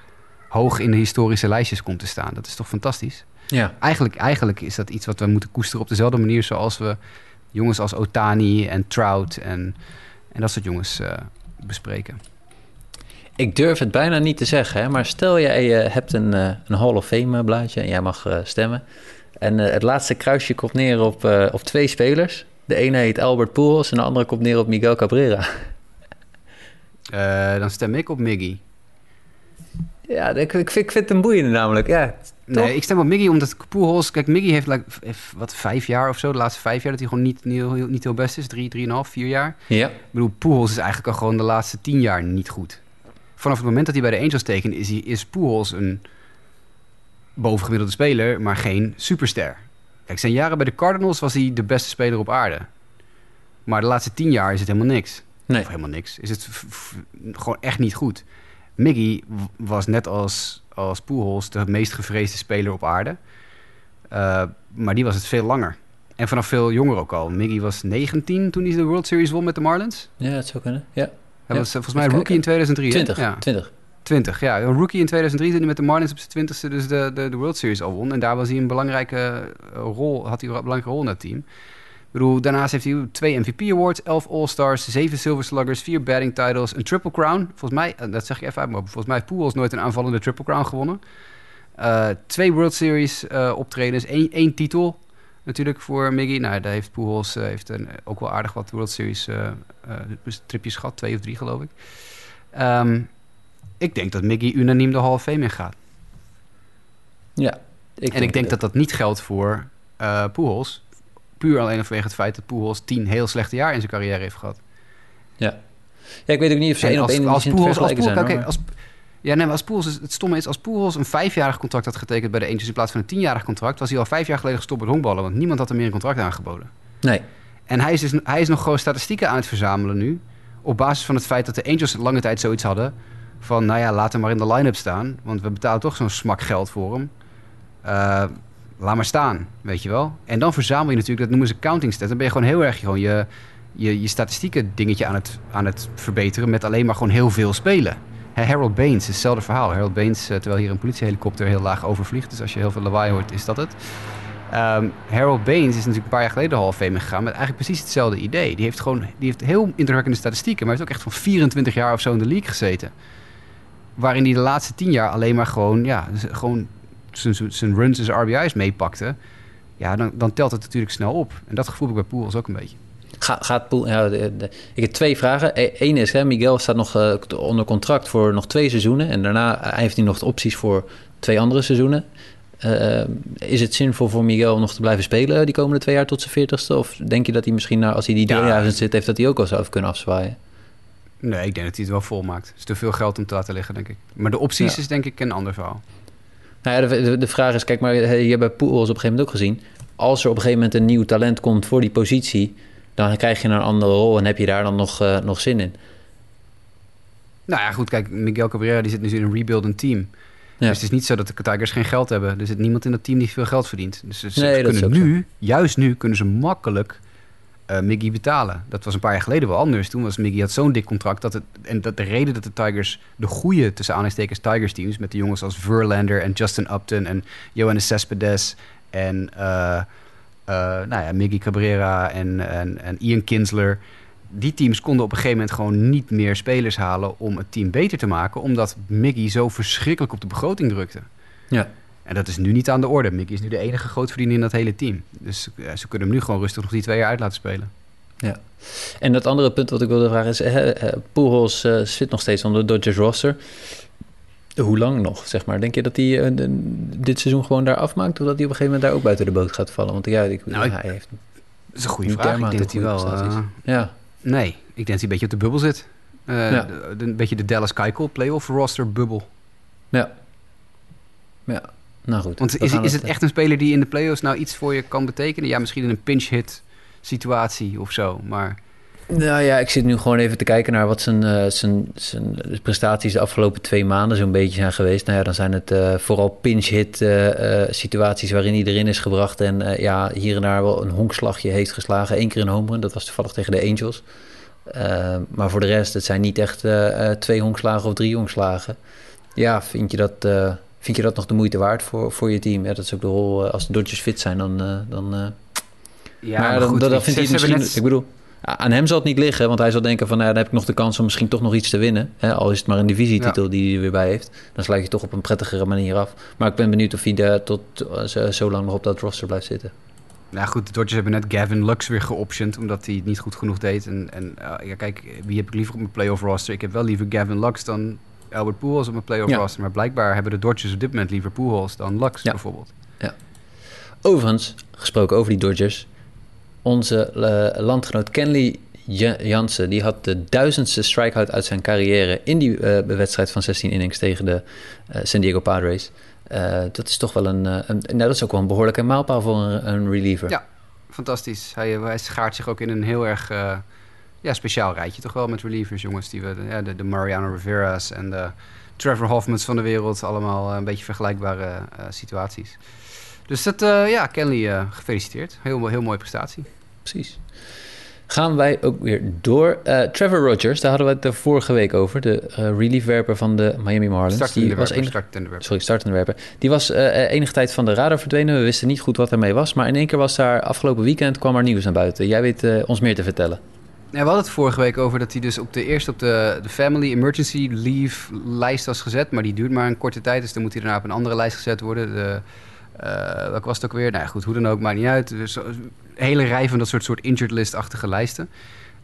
hoog in de historische lijstjes komt te staan. Dat is toch fantastisch? Ja. Eigenlijk, eigenlijk is dat iets wat we moeten koesteren op dezelfde manier zoals we jongens als Otani en Trout en, en dat soort jongens eh, bespreken. Ik durf het bijna niet te zeggen, hè, maar stel jij eh, hebt een, eh, een Hall of Fame blaadje en jij mag stemmen. En het laatste kruisje komt neer op, op twee spelers. De ene heet Albert Pujols en de andere komt neer op Miguel Cabrera. Dan stem ik op Miggy. Ja, ik, ik, vind, ik vind het een boeiende namelijk. Ja, toch? Nee, ik stem op Miggy omdat Pujols... Kijk, Miggy heeft, like, heeft wat vijf jaar of zo, de laatste vijf jaar... dat hij gewoon niet, niet, heel, niet heel best is. Drie, drieënhalf, vier jaar. Ja, Ik bedoel, Pujols is eigenlijk al gewoon de laatste tien jaar niet goed. Vanaf het moment dat hij bij de Angels tekent, is, hij, is Pujols een bovengemiddelde speler, maar geen superster. Kijk, zijn jaren bij de Cardinals was hij de beste speler op aarde. Maar de laatste tien jaar is het helemaal niks. nee. Of helemaal niks. Is het gewoon echt niet goed. Miggy was net als, als Pujols de meest gevreesde speler op aarde. Uh, maar die was het veel langer. En vanaf veel jonger ook al. Miggy was 19 toen hij de World Series won met de Marlins. Ja, dat zou kunnen. Ja, Hij Ja, was eh, volgens mij rookie in kijken. 2003. hè? 20. Ja, 20. 20. Ja, een rookie in 2003 toen hij met de Marlins op zijn 20ste dus de, de, de World Series al won. En daar was hij een belangrijke eh, rol, had hij een belangrijke rol in dat team. Bedoel, daarnaast heeft hij twee MVP awards, 11 All-Stars, 7 Silver Sluggers, 4 batting titles, een Triple Crown. Volgens mij, eh, dat zeg ik even uit, maar volgens mij heeft Pujols nooit een aanvallende Triple Crown gewonnen. Eh, twee World Series eh, optredens, één, één titel natuurlijk voor Miggy. Nou, daar heeft Pujols eh, heeft een, ook wel aardig wat World Series eh, tripjes gehad, twee of drie geloof ik. Ehm, ik denk dat Miggy unaniem de Hall of Fame ingaat. Ja. en ik denk dat dat niet geldt voor Pujols. Puur alleen vanwege het feit dat Pujols tien heel slechte jaar in zijn carrière heeft gehad. Ja. ja, ik weet ook niet of ze één op als- één als Pujols- als zijn. Pujols- hoor, kijk, maar- als- Ja, nee, maar als Pujols, het stomme is, als Pujols een vijfjarig contract had getekend bij de Angels in plaats van een tienjarig contract, was hij al vijf jaar geleden gestopt met honkballen, want niemand had hem meer een contract aangeboden. Nee. En hij is, dus, hij is nog gewoon statistieken aan het verzamelen nu. Op basis van het feit dat de Angels lange tijd zoiets hadden. Van, nou ja, laat hem maar in de line-up staan. Want we betalen toch zo'n smak geld voor hem. Eh, laat maar staan, weet je wel. En dan verzamel je natuurlijk, dat noemen ze counting stats. Dan ben je gewoon heel erg gewoon je, je, je statistieken dingetje aan het, aan het verbeteren... met alleen maar gewoon heel veel spelen. Harold Baines, hetzelfde verhaal. Harold Baines, eh, terwijl hier een politiehelikopter heel laag overvliegt... dus als je heel veel lawaai hoort, is dat het. Ehm, Harold Baines is natuurlijk een paar jaar geleden de Hall gegaan met eigenlijk precies hetzelfde idee. Die heeft gewoon die heeft heel indrukwekkende statistieken, maar heeft ook echt van 24 jaar of zo in de league gezeten. Waarin hij de laatste 10 jaar alleen maar gewoon, ja, z- gewoon zijn- runs en zijn RBI's meepakte. Ja, dan, dan telt het natuurlijk snel op. En dat gevoel heb ik bij Poels ook een beetje. Ga, gaat Poel, ja, de- de- ik heb twee vragen. Eén is, hè, Miguel staat nog eh, onder contract voor nog twee seizoenen. En daarna heeft hij nog de opties voor twee andere seizoenen. Eh, is het zinvol voor Miguel om nog te blijven spelen die komende twee jaar tot zijn veertigste? Of denk je dat hij misschien, nou, als hij die Ja. 3000 zit, heeft dat hij ook al zou kunnen afzwaaien? Nee, ik denk dat hij het wel vol maakt. Het is te veel geld om te laten liggen, denk ik. Maar de opties Ja. is denk ik een ander verhaal. Nou ja, de, de, vraag is, kijk maar, je hebt bij Poels op een gegeven moment ook gezien. Als er op een gegeven moment een nieuw talent komt voor die positie, dan krijg je een andere rol en heb je daar dan nog, eh, nog zin in. Nou ja, goed, kijk, Miguel Cabrera die zit nu in een rebuildend team. Ja. Dus het is niet zo dat de Tigers geen geld hebben. Er zit niemand in dat team die veel geld verdient. Dus ze, Nee, kunnen nu, juist nu, kunnen ze makkelijk eh Miggy betalen. Dat was een paar jaar geleden wel anders. Toen was Miggy had zo'n dik contract. Dat het, en dat de reden dat de Tigers, de goede tussen aanhalingstekens Tigers teams... met de jongens als Verlander en Justin Upton en Johannes Cespedes... en eh, nou ja, Miggy Cabrera en, en, en Ian Kinsler... Die teams konden op een gegeven moment gewoon niet meer spelers halen om het team beter te maken, omdat Miggy zo verschrikkelijk op de begroting drukte. Ja. En dat is nu niet aan de orde. Miggy is nu de enige grootverdiener in dat hele team. Dus ja, ze kunnen hem nu gewoon rustig nog die twee jaar uit laten spelen. En dat andere punt wat ik wilde vragen is, eh, eh, Pujols eh, zit nog steeds onder de Dodgers roster. Hoe lang nog, zeg maar? Denk je dat hij eh, dit seizoen gewoon daar afmaakt? Of dat hij op een gegeven moment daar ook buiten de boot gaat vallen? Want ja, ik, Nou, hij heeft Dat is een goede vraag. Ik denk dat hij wel... eh, Ja, nee, ik denk dat hij een beetje op de bubbel zit. Eh, Ja. de- de- een beetje de Dallas Keuchel playoff roster bubbel. Ja. Ja, nou goed. Want is, is het eh, echt een speler die in de playoffs nou iets voor je kan betekenen? Ja, misschien in een pinch-hit situatie of zo, maar... Nou ja, ik zit nu gewoon even te kijken naar wat zijn, eh, zijn, zijn prestaties de afgelopen twee maanden zo'n beetje zijn geweest. Nou ja, dan zijn het eh, vooral pinch-hit eh, eh, situaties waarin hij erin is gebracht. En ja, hier en daar wel een honkslagje heeft geslagen. Eén keer een home run, dat was toevallig tegen de Angels. Maar voor de rest, het zijn niet echt twee honkslagen of drie honkslagen. Ja, vind je dat, vind je dat nog de moeite waard voor, voor je team? Ja, dat is ook de rol. eh, als de Dodgers fit zijn, dan... eh, dan eh, Ja, maar dan, dan, dan ze- vindt hij ze het misschien... net- Ik bedoel, aan hem zal het niet liggen, want hij zal denken van... Nou, dan heb ik nog de kans om misschien toch nog iets te winnen. Hè? Al is het maar een divisietitel die hij er weer bij heeft. Dan sluit je toch op een prettigere manier af. Maar ik ben benieuwd of hij daar tot zo, zo lang nog op dat roster blijft zitten. Nou goed, de Dodgers hebben net Gavin Lux weer geoptioned, omdat hij het niet goed genoeg deed. En, en ja, kijk, wie heb ik liever op mijn playoff roster? Ik heb wel liever Gavin Lux dan Albert Pujols op mijn playoff Ja. roster. Maar blijkbaar hebben de Dodgers op dit moment liever Pujols dan Lux Ja. bijvoorbeeld. Overigens, gesproken over die Dodgers... Onze eh, landgenoot Kenley Ja- Jansen... die had de duizendste strikeout uit zijn carrière... in die eh, wedstrijd van 16 innings tegen de eh, San Diego Padres... Dat is toch wel een, een... Nou, dat is ook wel een behoorlijke mijlpaal voor een, een reliever. Ja. Fantastisch. Hij, hij schaart zich ook in een heel erg ja, speciaal rijtje toch wel met relievers, jongens. Die we, de- ja, de, de Mariano Rivera's en de Trevor Hoffmans van de wereld. Allemaal eh, een beetje vergelijkbare eh, situaties. Dus dat, eh, ja, Kenley, gefeliciteerd. Heel, heel mooie prestatie. Precies. Gaan wij ook weer door. Trevor Rogers, daar hadden we het de vorige week over. De reliefwerper van de Miami Marlins. Startende die was startende werper. sorry, startende werper. Die was enige tijd van de radar verdwenen. We wisten niet goed wat ermee was. Maar in één keer was daar afgelopen weekend kwam er nieuws naar buiten. Jij weet ons meer te vertellen. We hadden het vorige week over dat hij dus op de, eerst op de, de Family Emergency Leave lijst was gezet. Maar die duurt maar een korte tijd, dus dan moet hij daarna op een andere lijst gezet worden. De, eh, welke was het ook weer? Nou ja, goed, hoe dan ook, maakt niet uit. Dus een hele rij van dat soort, soort injured list-achtige lijsten.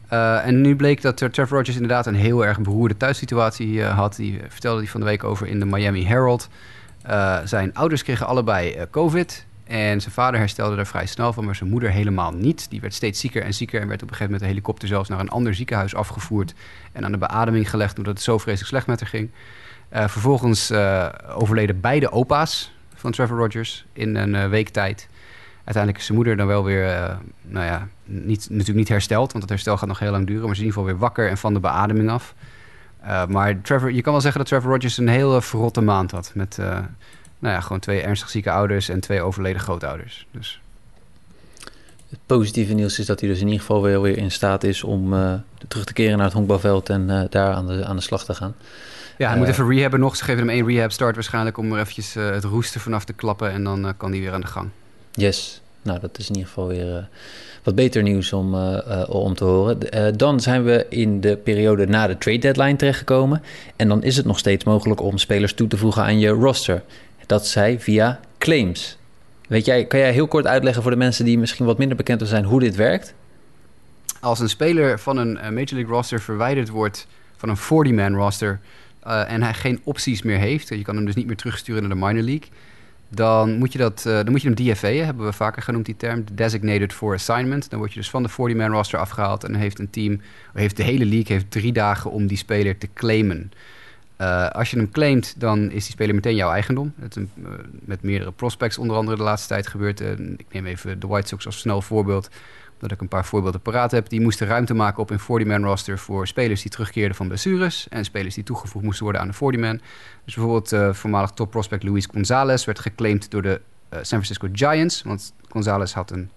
Eh, en nu bleek dat eh, Trevor Rogers inderdaad een heel erg beroerde thuissituatie eh, had. Die vertelde hij van de week over in de Miami Herald. Eh, zijn ouders kregen allebei eh, COVID. En zijn vader herstelde daar vrij snel van, maar zijn moeder helemaal niet. Die werd steeds zieker en zieker en werd op een gegeven moment de helikopter zelfs naar een ander ziekenhuis afgevoerd. En aan de beademing gelegd omdat het zo vreselijk slecht met haar ging. Eh, vervolgens eh, overleden beide opa's van Trevor Rogers in een eh, week tijd. Uiteindelijk is zijn moeder dan wel weer, nou ja, niet, natuurlijk niet hersteld, want het herstel gaat nog heel lang duren. Maar ze is in ieder geval weer wakker en van de beademing af. Maar Trevor, je kan wel zeggen dat Trevor Rogers een hele verrotte maand had. Met nou ja, gewoon twee ernstig zieke ouders en twee overleden grootouders. Dus Het positieve nieuws is dat hij dus in ieder geval weer, weer in staat is om eh, terug te keren naar het honkbalveld en eh, daar aan de, aan de slag te gaan. ja, hij Eh, moet even rehabben nog. Ze geven hem één rehab start waarschijnlijk om er eventjes eh, het roesten vanaf te klappen. En dan eh, kan hij weer aan de gang. Yes. Nou, dat is in ieder geval weer eh, wat beter nieuws om, eh, eh, om te horen. Eh, dan zijn we in de periode na de trade deadline terechtgekomen. En dan is het nog steeds mogelijk om spelers toe te voegen aan je roster. Dat zij via claims. Weet jij, kan jij heel kort uitleggen voor de mensen die misschien wat minder bekend zijn hoe dit werkt? Als een speler van een eh, Major League roster verwijderd wordt van een 40-man roster... eh, en hij geen opties meer heeft... je kan hem dus niet meer terugsturen naar de minor league... dan moet je, dat, eh, dan moet je hem DFA'en, hebben we vaker genoemd die term. Designated for assignment. Dan word je dus van de 40-man roster afgehaald... en heeft een team, heeft de hele league heeft drie dagen om die speler te claimen... Eh, als je hem claimt, dan is die speler meteen jouw eigendom. Eh, met meerdere prospects onder andere de laatste tijd gebeurd. Eh, ik neem even de White Sox als snel voorbeeld. Omdat ik een paar voorbeelden paraat heb. Die moesten ruimte maken op een 40-man roster voor spelers die terugkeerden van blessures. En spelers die toegevoegd moesten worden aan de 40-man. Dus bijvoorbeeld voormalig top prospect Luis Gonzalez werd geclaimd door de San Francisco Giants. Want Gonzalez had een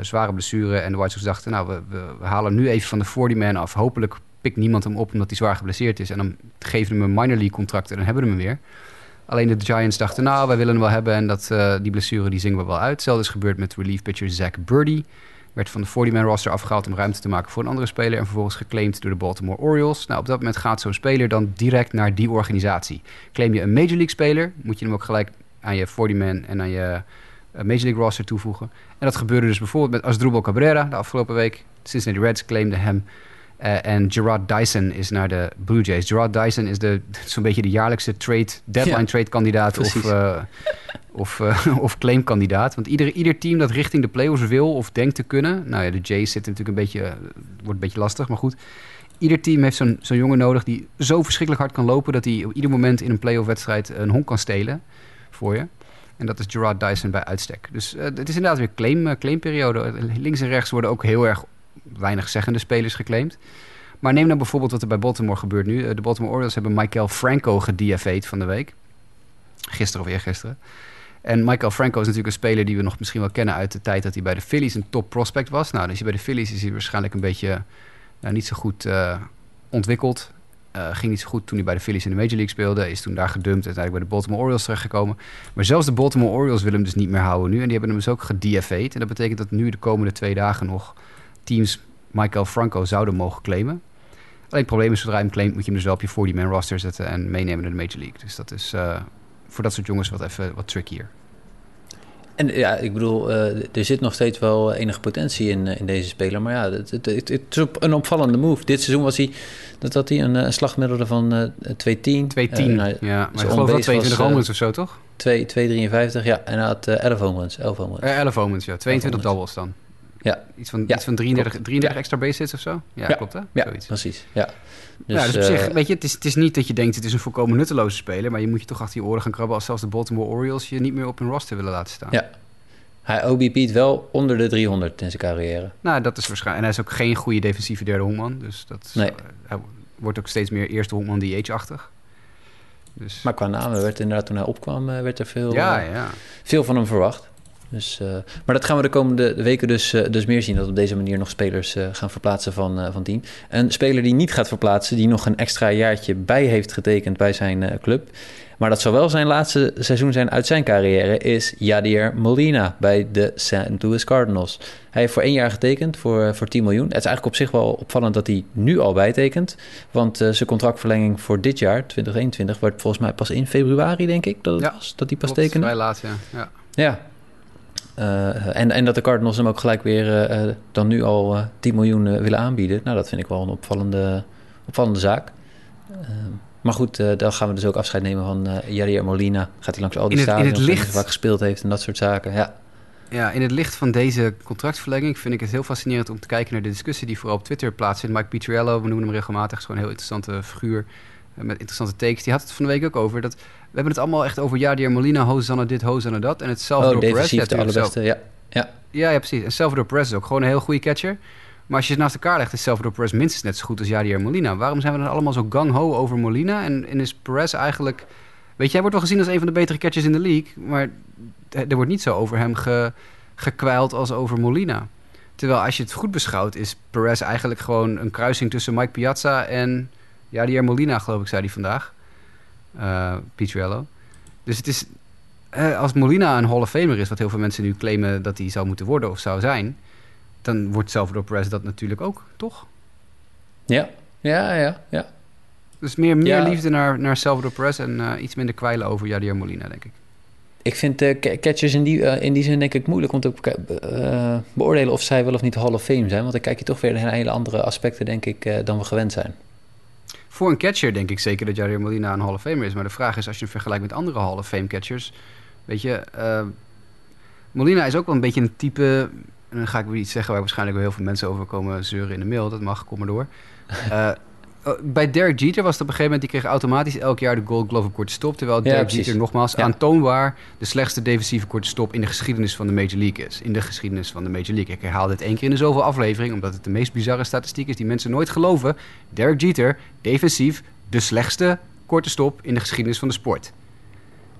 zware blessure. En de White Sox dachten, nou, we, we, we halen nu even van de 40-man af. Hopelijk pikt niemand hem op omdat hij zwaar geblesseerd is. En dan geven we hem een minor league contract en dan hebben we hem weer. Alleen de Giants dachten, nou, wij willen hem wel hebben. En dat, eh, die blessure die zingen we wel uit. Hetzelfde is gebeurd met relief pitcher Zach Birdie. Werd van de 40-man roster afgehaald om ruimte te maken voor een andere speler. En vervolgens geclaimd door de Baltimore Orioles. Nou, op dat moment gaat zo'n speler dan direct naar die organisatie. Claim je een Major League speler, moet je hem ook gelijk aan je 40-man en aan je eh, Major League roster toevoegen. En dat gebeurde dus bijvoorbeeld met Asdrubal Cabrera de afgelopen week. Cincinnati Reds claimde hem. Eh, en Gerard Dyson is naar de Blue Jays. Gerard Dyson is de, zo'n beetje de jaarlijkse trade, deadline Ja, trade kandidaat of, eh, of, eh, of claim kandidaat. Want ieder, ieder team dat richting de playoffs wil of denkt te kunnen. Nou ja, de Jays zitten natuurlijk een beetje, wordt een beetje lastig, maar goed. ieder team heeft zo'n zo'n jongen nodig die zo verschrikkelijk hard kan lopen... dat hij op ieder moment in een playoff wedstrijd een honk kan stelen voor je. En dat is Gerard Dyson bij uitstek. Dus het is inderdaad weer claim, claimperiode. Links en rechts worden ook heel erg weinig zeggende spelers geclaimd. Maar neem nou bijvoorbeeld wat er bij Baltimore gebeurt nu. Uh, de Baltimore Orioles hebben Michael Franco gedFA'd van de week. Gisteren of eergisteren. En Michael Franco is natuurlijk een speler die we nog misschien wel kennen uit de tijd dat hij bij de Phillies een top prospect was. Nou, dus bij de Phillies is hij waarschijnlijk een beetje nou, niet zo goed ontwikkeld. Uh, ging niet zo goed toen hij bij de Phillies in de Major League speelde. Is toen daar gedumpt. Uiteindelijk bij de Baltimore Orioles terechtgekomen. Maar zelfs de Baltimore Orioles willen hem dus niet meer houden nu. En die hebben hem dus ook gedFA'd. En dat betekent dat nu de komende twee dagen nog teams Michael Franco zouden mogen claimen. Alleen het probleem is, zodra je hem claimt, moet je hem dus wel op je 40-man roster zetten en meenemen naar de Major League. Dus dat is uh, voor dat soort jongens wat even wat trickier. En ja, ik bedoel, uh, er zit nog steeds wel enige potentie in, uh, in deze speler. Maar ja, het, het, het, het, is een opvallende move. Dit seizoen was hij, dat had hij een, een slagmiddelde van uh, 2-10. 2-10, nou, ja. Maar ik geloof wel 22 homeruns of zo, toch? 2-53, ja. En hij had 11 homeruns. 11 homeruns. 11 homeruns, ja. 22 doubles dan. Ja. Iets van, ja, iets van 33, 33 extra base hits of zo? Ja, ja. klopt hè? Ja, Zoiets. precies. Ja. Dus, ja, dus op zich, weet je, het is, het is niet dat je denkt het is een volkomen nutteloze speler, maar je moet je toch achter je oren gaan krabben als zelfs de Baltimore Orioles je niet meer op hun roster willen laten staan. Ja, hij OBP't wel onder de 300 in zijn carrière. Nou, dat is waarschijnlijk. En hij is ook geen goede defensieve derde honkman. Dus dat nee. hij wordt ook steeds meer eerste honkman DH-achtig. Dus... Maar qua namen werd inderdaad toen hij opkwam, werd er veel, ja, ja. veel van hem verwacht. Dus, uh, maar dat gaan we de komende weken dus, uh, dus meer zien. Dat op deze manier nog spelers uh, gaan verplaatsen van, van team. Een speler die niet gaat verplaatsen, die nog een extra jaartje bij heeft getekend bij zijn club. Maar dat zou wel zijn laatste seizoen zijn uit zijn carrière, is Yadier Molina bij de St. Louis Cardinals. Hij heeft voor één jaar getekend voor, voor 10 miljoen. Het is eigenlijk op zich wel opvallend dat hij nu al bijtekent. Want zijn contractverlenging voor dit jaar, 2021, wordt volgens mij pas in februari, denk ik, dat het ja, was, dat hij pas klopt, tekende. Vrij laat, ja. ja. Ja, uh, en, en dat de Cardinals hem ook gelijk weer uh, dan nu al uh, 10 miljoen willen aanbieden. Nou, dat vind ik wel een opvallende, opvallende zaak. maar goed, dan gaan we dus ook afscheid nemen van Jarier Molina. Gaat hij langs al die in het, stadions in het licht, waar gespeeld heeft en dat soort zaken. Ja. ja, in het licht van deze contractverlenging vind ik het heel fascinerend om te kijken naar de discussie die vooral op Twitter plaatsvindt. Mike Pietrello, we noemen hem regelmatig, is gewoon een heel interessante figuur met interessante takes. Die had het van de week ook over dat hebben het allemaal echt over Jadier Molina, Hosanna dit, Hosanna dat. En het Salvador oh, Perez. Ja, de allerbeste, ja. Ja. ja. ja, precies. En Salvador Perez is ook gewoon een heel goede catcher. Maar als je het naast elkaar legt, is Salvador Perez minstens net zo goed als Jadier Molina. Waarom zijn we dan allemaal zo gang-ho over Molina? En, en is Perez eigenlijk... Weet je, hij wordt wel gezien als een van de betere catchers in de league. Maar er wordt niet zo over hem ge, gekwijld als over Molina. Terwijl als je het goed beschouwt, is Perez eigenlijk gewoon een kruising tussen Mike Piazza en Jadier Molina, geloof ik, zei hij vandaag. Uh. Dus het is, uh, als Molina een Hall of Famer is, wat heel veel mensen nu claimen dat hij zou moeten worden of zou zijn, dan wordt Salvador Perez dat natuurlijk ook, toch? Ja, ja, ja, ja. Dus meer, meer Ja. liefde naar, naar Salvador Perez en eh, iets minder kwijlen over Jadier Molina, denk ik. Ik vind eh, ca- catchers in die, in die zin denk ik moeilijk om te beoordelen of zij wel of niet Hall of Fame zijn. Want dan kijk je toch weer naar hele andere aspecten, denk ik, dan we gewend zijn. Voor een catcher denk ik zeker dat Jadier Molina een Hall of Famer is. Maar de vraag is, als je hem vergelijkt met andere Hall of Fame catchers... Weet je, eh, Molina is ook wel een beetje een type... En dan ga ik weer iets zeggen waar waarschijnlijk wel heel veel mensen over komen zeuren in de mail. Dat mag, kom maar door. Oh, bij Derek Jeter was het op een gegeven moment... die kreeg automatisch elk jaar de Gold Glove op korte stop. Terwijl Derek. Jeter nogmaals Ja. aantoonbaar... de slechtste defensieve korte stop in de geschiedenis van de Major League is. In de geschiedenis van de Major League. Ik herhaal dit één keer in de zoveel aflevering... omdat het de meest bizarre statistiek is die mensen nooit geloven. Derek Jeter, defensief, de slechtste korte stop in de geschiedenis van de sport.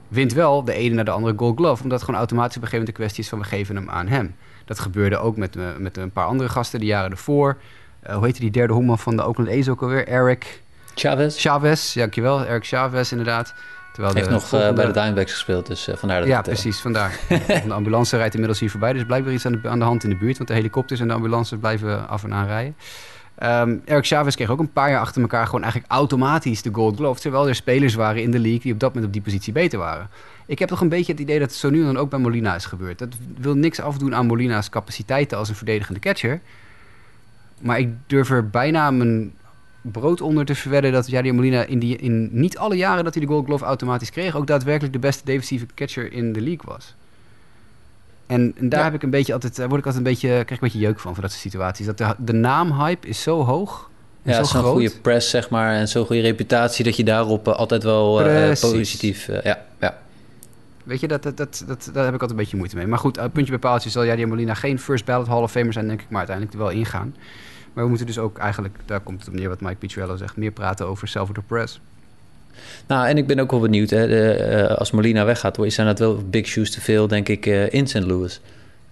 Wint wel de ene naar de andere Gold Glove... omdat het gewoon automatisch op een gegeven moment de kwestie is van... we geven hem aan hem. Dat gebeurde ook met, eh, met een paar andere gasten de jaren ervoor. Eh, hoe heette die derde honkman van de Oakland A's ook alweer? Eric Chavez Chavez, ja, dankjewel. Eric Chavez inderdaad. Terwijl heeft de nog eh, volgende- bij de Diamondbacks gespeeld, dus eh, vandaar dat Ja, het, precies, vandaar. de ambulance rijdt inmiddels hier voorbij. Dus blijkbaar iets aan de, aan de hand in de buurt. Want de helikopters en de ambulances blijven af en aan rijden. Ehm, Eric Chavez kreeg ook een paar jaar achter elkaar gewoon eigenlijk automatisch de Gold Glove. Terwijl er spelers waren in de league die op dat moment op die positie beter waren. Ik heb toch een beetje het idee dat het zo nu dan ook bij Molina is gebeurd. Dat wil niks afdoen aan Molina's capaciteiten als een verdedigende catcher. Maar ik durf er bijna mijn brood onder te verwedden dat Jadier Molina in, die, in niet alle jaren dat hij de Gold Glove automatisch kreeg, ook daadwerkelijk de beste defensieve catcher in de league was. En, en daar Ja. heb ik een beetje altijd, daar word ik altijd een beetje, krijg ik een beetje jeuk van, van dat soort situaties. Dat de, de naamhype is zo hoog En Ja, zo zo'n goede press, zeg maar, en zo'n goede reputatie dat je daarop eh, altijd wel eh, positief... eh, ja, ja. Weet je, dat, dat, dat, dat, daar heb ik altijd een beetje moeite mee. Maar goed, puntje bij paaltje zal Jadier Molina geen first ballot Hall of Famer zijn, denk ik, maar uiteindelijk er wel ingaan. Maar we moeten dus ook eigenlijk, daar komt het op neer wat Mike Picciello zegt, meer praten over Salvador Perez. Nou, en ik ben ook wel benieuwd, hè, de, eh, als Molina weggaat, zijn dat wel big shoes te veel, denk ik, eh, in St. Louis.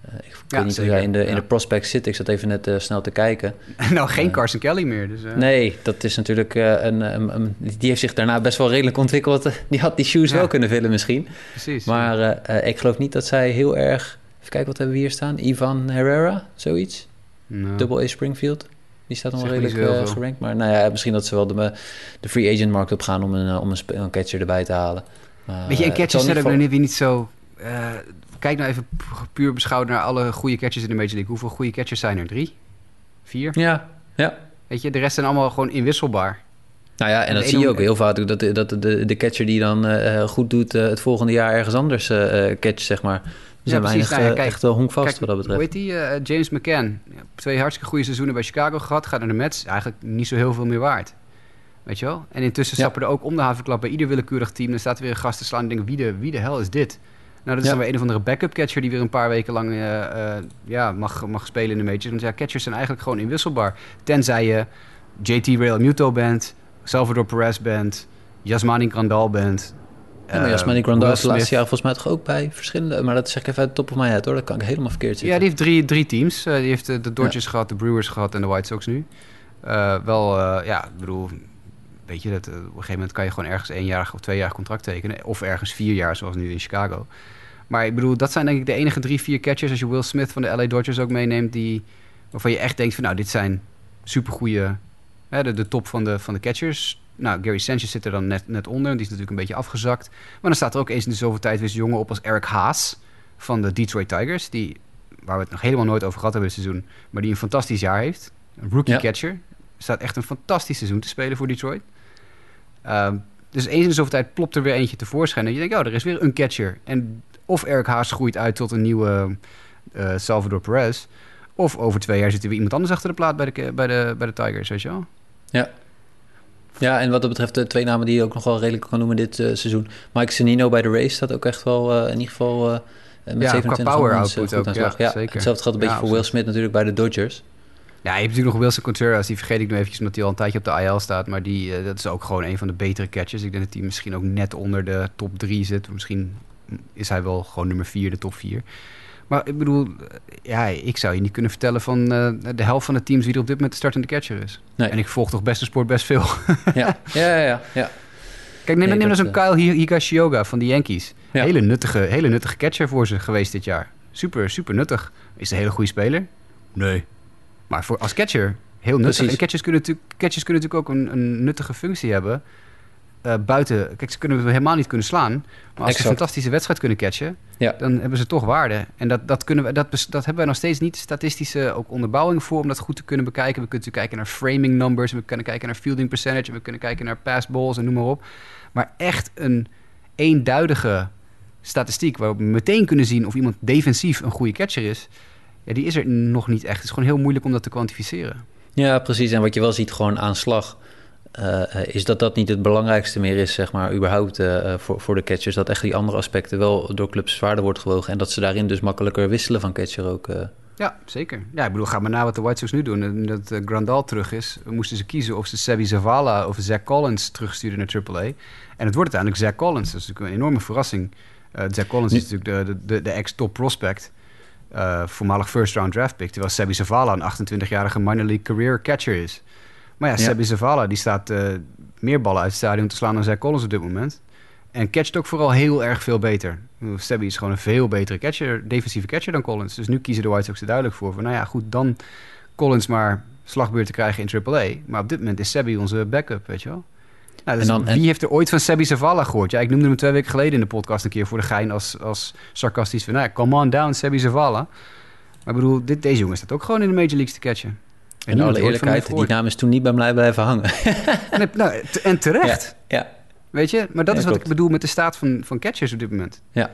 Eh, ik Ja, weet niet zeker, in de, in ja. de prospect zit. Ik zat even net snel te kijken. nou, geen Carson Kelly meer. Dus, Nee, dat is natuurlijk een, een, een- Die heeft zich daarna best wel redelijk ontwikkeld. Die had die shoes Ja. wel kunnen vullen misschien. Precies. Maar ik geloof niet dat zij heel erg... Even kijken, wat hebben we hier staan? Ivan Herrera, zoiets? Nou, Double A Springfield. Die staat nog redelijk eh, veel. gerankt. Maar nou ja, misschien dat ze wel de, de free agent markt op gaan om een, eh, om een, een catcher erbij te halen. Maar, Weet je, en eh, het catches zal zijn in ook ieder nog niet, zo... eh, kijk nou even pu- puur beschouwd naar alle goede catches in de Major League. Hoeveel goede catches zijn er? Drie? Vier? Ja, ja. Weet je, de rest zijn allemaal gewoon inwisselbaar. Nou ja, en En dat zie je ook heel vaak. Dat, dat de, de catcher die dan eh, goed doet eh, het volgende jaar ergens anders eh eh, catch, zeg maar. Zijn weinig Nou ja, eh, kijk- echt wel honkvast Kijk, wat dat betreft. Hoe heet die? Eh, James McCann. Ja, Twee hartstikke goede seizoenen bij Chicago gehad. Gaat naar de Mets. Eigenlijk niet zo heel veel meer waard. Weet je wel? En intussen Ja. stappen er ook om de havenklap bij ieder willekeurig team. Er staat weer een gast te slaan en denken, wie de, wie de hel is dit? Nou, dat is Ja. dan weer een of andere backup catcher die weer een paar weken lang eh, eh, ja, mag, mag spelen in de majors. Want ja, catchers zijn eigenlijk gewoon inwisselbaar. Tenzij je JT Real Muto bent, Salvador Perez bent, Yasmani Grandal bent. Ja, maar Yasmani Grandal heeft de laatste jaren volgens mij toch ook bij verschillende... Maar dat zeg ik even uit de top of mijn head hoor. Dat kan ik helemaal verkeerd zitten. Ja, die heeft drie, drie teams. Eh, die heeft de Dodgers gehad, de Brewers gehad en de White Sox nu. Eh, wel, eh, ja, ik bedoel, weet je, dat, op een gegeven moment kan je gewoon ergens éénjarig of tweejarig contract tekenen. Of ergens vier jaar, zoals nu in Chicago. Maar ik bedoel, dat zijn denk ik de enige drie, vier catchers, als je Will Smith van de LA Dodgers ook meeneemt, die, waarvan je echt denkt van, nou, dit zijn supergoeie, hè, de, de top van de, van de catchers. Nou, Gary Sanchez zit er dan net, net onder, die is natuurlijk een beetje afgezakt. Maar dan staat er ook eens in de zoveel tijd weer zo'n jongen op als Eric Haas van de Detroit Tigers, die waar we het nog helemaal nooit over gehad hebben dit seizoen, maar die een fantastisch jaar heeft. Een rookie Ja. catcher. Staat echt een fantastisch seizoen te spelen voor Detroit. Ehm, dus eens in de zoveel tijd plopt er weer eentje tevoorschijn. En je denkt, oh, er is weer een catcher. En of Eric Haas groeit uit tot een nieuwe eh, Salvador Perez. Of over twee jaar zit er weer iemand anders achter de plaat bij de, bij de, bij de Tigers, weet je wel? Ja. Ja, en wat dat betreft de twee namen die je ook nog wel redelijk kan noemen dit eh, seizoen. Mike Senino bij de race staat ook echt wel eh, in ieder geval eh, met qua 27 power eh, output goed ook, aan de slag. ja, Ja, zeker. Hetzelfde geldt een beetje Ja, voor Will. Smith natuurlijk bij de Dodgers. Ja, je hebt natuurlijk nog Wilson Contreras. Die vergeet ik nu eventjes omdat hij al een tijdje op de IL staat. Maar die, eh, dat is ook gewoon een van de betere catchers. Ik denk dat hij misschien ook net onder de top 3 zit. Misschien is hij wel gewoon nummer 4, de top 4. Maar ik bedoel, eh, ja, ik zou je niet kunnen vertellen van eh, de helft van de teams wie er op dit moment de startende catcher is. Nee. En ik volg toch best de sport best veel. ja, ja, ja, ja, ja. Kijk, neem, Nee, neem dat, nou zo'n Kyle Hi- Higashioga van de Yankees. Ja. Hele, nuttige, hele nuttige catcher voor ze geweest dit jaar. Super, super nuttig. Is een hele goede speler? Nee. Maar voor, als catcher, heel nuttig. Precies. En catchers kunnen, natuurlijk, catchers kunnen natuurlijk ook een, een nuttige functie hebben. Eh, buiten, kijk, ze kunnen helemaal niet kunnen slaan. Maar als ze Exact. een fantastische wedstrijd kunnen catchen, Ja. dan hebben ze toch waarde. En dat, dat, kunnen we, dat, dat hebben wij nog steeds niet statistische ook onderbouwing voor om dat goed te kunnen bekijken. We kunnen natuurlijk kijken naar framing numbers, we kunnen kijken naar fielding percentage, we kunnen kijken naar pass balls en noem maar op. Maar echt een eenduidige statistiek waarop we meteen kunnen zien of iemand defensief een goede catcher is, ja, die is er nog niet echt. Het is gewoon heel moeilijk om dat te kwantificeren. Ja, precies. En wat je wel ziet gewoon aan slag... eh, eh, is dat dat niet het belangrijkste meer is, zeg maar, überhaupt eh, voor, voor de catchers. Dat echt die andere aspecten wel door clubs zwaarder wordt gewogen. En dat ze daarin dus makkelijker wisselen van catcher ook. Ja, zeker. Ja, ik bedoel, ga maar na wat de White Sox nu doen. En dat Grandal terug is, moesten ze kiezen of ze Sebi Zavala of Zach Collins terugsturen naar AAA. En het wordt uiteindelijk Zach Collins. Dat is natuurlijk een enorme verrassing. Zach Collins is natuurlijk de, de, de, de ex-top prospect. voormalig first-round draft pick. Terwijl Sebi Zavala een 28-jarige minor league career catcher is. Maar ja. Sebi Zavala die staat eh, meer ballen uit het stadion te slaan dan Zach Collins op dit moment. En catcht ook vooral heel erg veel beter. Sebi is gewoon een veel betere catcher, defensieve catcher dan Collins. Dus nu kiezen de White Sox er duidelijk voor. Van, nou ja, goed, dan Collins maar slagbeurt te krijgen in AAA. Maar op dit moment is Sebi onze backup, weet je wel. Nou, dus En dan- wie en- heeft er ooit van Sebi Zavala gehoord? Ja, ik noemde hem twee weken geleden in de podcast een keer voor de gein als, als sarcastisch van... Nou ja, come on down, Sebi Zavala. Maar ik bedoel, dit, deze jongen staat ook gewoon in de Major Leagues te catchen. En In alle er eerlijkheid, die naam is toen niet bij mij blijven hangen. Nee, nou, en terecht. Ja, ja, Weet je? Maar dat Ja, is wat klopt. ik bedoel met de staat van, van catchers op dit moment. ja.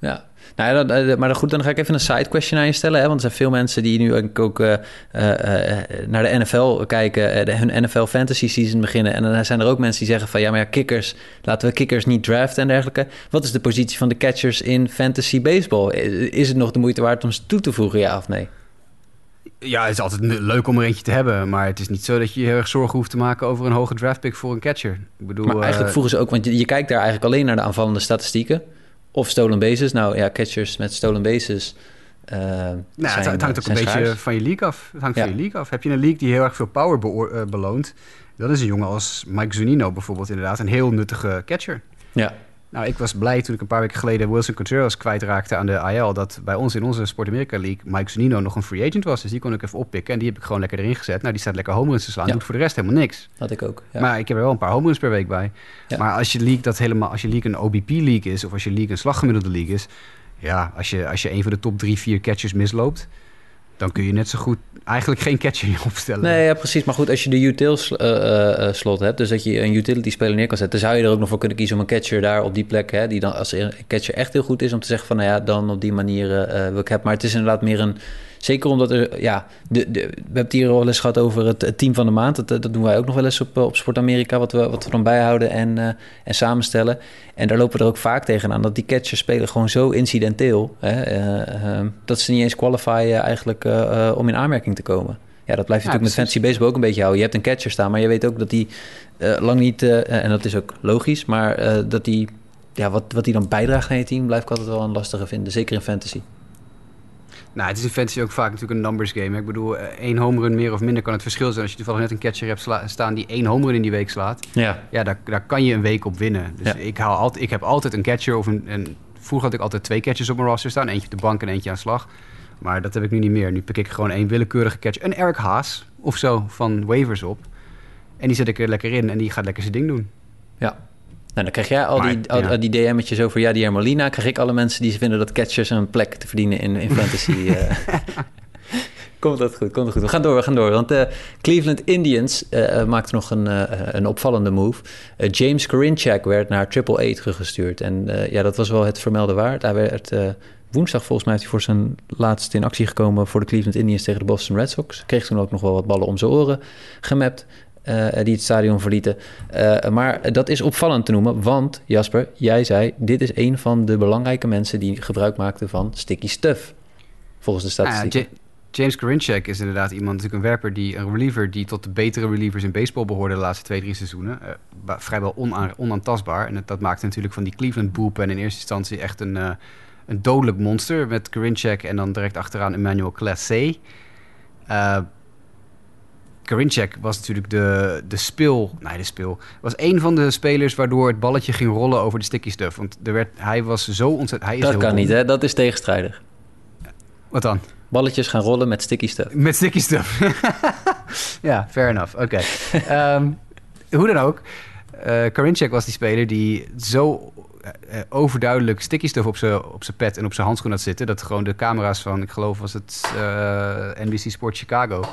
Ja, nou ja, dan, eh, maar goed, dan ga ik even een side question aan je stellen. Hè? Want er zijn veel mensen die nu ook, uh, uh, naar de NFL kijken, hun NFL fantasy season beginnen. En dan zijn er ook mensen die zeggen van ja, maar ja, kickers, laten we kickers niet draften en dergelijke. Wat is de positie van de catchers in fantasy baseball? Is het nog de moeite waard om ze toe te voegen, ja of nee? Ja, het is altijd leuk om er eentje te hebben. Maar het is niet zo dat je je heel erg zorgen hoeft te maken over een hoge draftpick voor een catcher. Ik bedoel, maar eigenlijk voegen ze ook, want je, je kijkt daar eigenlijk alleen naar de aanvallende statistieken. Of stolen bases. Nou ja, catchers met stolen bases. Uh, nou, het, hangt ook een beetje van je league af. Het hangt van je league af. Heb je een league die heel erg veel power beloont... dan is een jongen als Mike Zunino bijvoorbeeld inderdaad... een heel nuttige catcher. Ja. Nou, ik was blij toen ik een paar weken geleden Wilson Contreras kwijtraakte aan de IL... dat bij ons in onze Sport America League Mike Zunino nog een free agent was. Dus die kon ik even oppikken en die heb ik gewoon lekker erin gezet. Nou, die staat lekker home runs te slaan. Doet voor de rest helemaal niks. Had ik ook, ja. Maar ik heb er wel een paar home runs per week bij. Maar als je league dat helemaal... Als je league een OBP league is of als je league een slaggemiddelde league is... Ja, als je, als je een van de top drie, vier catchers misloopt dan kun je net zo goed eigenlijk geen catcher opstellen. Nee, ja, precies. Maar goed, als je de utils uh, uh, slot hebt, dus dat je een utility speler neer kan zetten, dan zou je er ook nog voor kunnen kiezen om een catcher daar op die plek, hè, die dan als een catcher echt heel goed is, om te zeggen van, nou ja, dan op die manier wil ik hebben. Maar het is inderdaad meer een Zeker omdat er, ja, de, de, we hebben het hier al eens gehad over het, team van de maand. Dat, dat doen wij ook nog wel eens op, op Sport Amerika, wat we, wat we dan bijhouden en, uh, en samenstellen. En daar lopen we er ook vaak tegenaan dat die catchers spelen gewoon zo incidenteel. Hè, uh, uh, dat ze niet eens qualifyen eigenlijk om in aanmerking te komen. Ja, dat blijft ja, natuurlijk met fantasy baseball ook een beetje houden. Je hebt een catcher staan, maar je weet ook dat die lang niet, en dat is ook logisch, maar dat die, ja, wat, wat die dan bijdraagt aan je team, blijf ik altijd wel een lastige vinden. Zeker in fantasy. Nou, het is in fantasy ook vaak natuurlijk een numbers game. Ik bedoel, eh, één home run meer of minder kan het verschil zijn. Als je toevallig net een catcher hebt staan die één home run in die week slaat. Ja, ja daar, daar kan je een week op winnen. Dus ja. ik, haal altijd, ik heb altijd een catcher of een, een... Vroeger had ik altijd twee catchers op mijn roster staan. Eentje op de bank en eentje aan slag. Maar dat heb ik nu niet meer. Nu pik ik gewoon één willekeurige catcher. Een Eric Haas of zo van waivers op. En die zet ik er lekker in en die gaat lekker zijn ding doen. Ja, nou, dan krijg jij al, die, al, ja. die DM'tjes over Jadier Molina. Krijg ik alle mensen die vinden dat catchers een plek te verdienen in, in fantasy. uh. komt dat goed, komt dat goed. We gaan door, we gaan door. Want de uh, Cleveland Indians uh, maakte nog een, uh, een opvallende move. James Karinchak werd naar Triple A teruggestuurd. En ja, dat was wel het vermelde waard. Hij werd woensdag volgens mij heeft hij voor zijn laatst in actie gekomen... voor de Cleveland Indians tegen de Boston Red Sox. Kreeg toen ook nog wel wat ballen om zijn oren gemapt. Uh, die het stadion verlieten. Uh, maar dat is opvallend te noemen, want Jasper, jij zei: dit is een van de belangrijke mensen die gebruik maakten van sticky stuff. Volgens de statistieken. Ah, James Karinchak is inderdaad iemand, natuurlijk een werper, die, een reliever die tot de betere relievers in baseball behoorde de laatste twee, drie seizoenen. Uh, vrijwel ona onaantastbaar. En dat, dat maakte natuurlijk van die Cleveland bullpen in eerste instantie echt een, een dodelijk monster. Met Karinchak en dan direct achteraan Emmanuel Classé. Karinchak was natuurlijk de, de speel... Nee, de speel. Was een van de spelers waardoor het balletje ging rollen over de sticky stuff. Want er werd, hij was zo ontzettend... Hij is dat kan niet, hè? Dat is tegenstrijdig. Wat dan? Balletjes gaan rollen met sticky stuff. Met sticky stuff. ja, fair enough. Oké. Okay. um, hoe dan ook. Uh, Karinchak was die speler die zo uh, overduidelijk sticky stuff op zijn op pet en op zijn handschoen had zitten... dat gewoon de camera's van, ik geloof was het uh, NBC Sport Chicago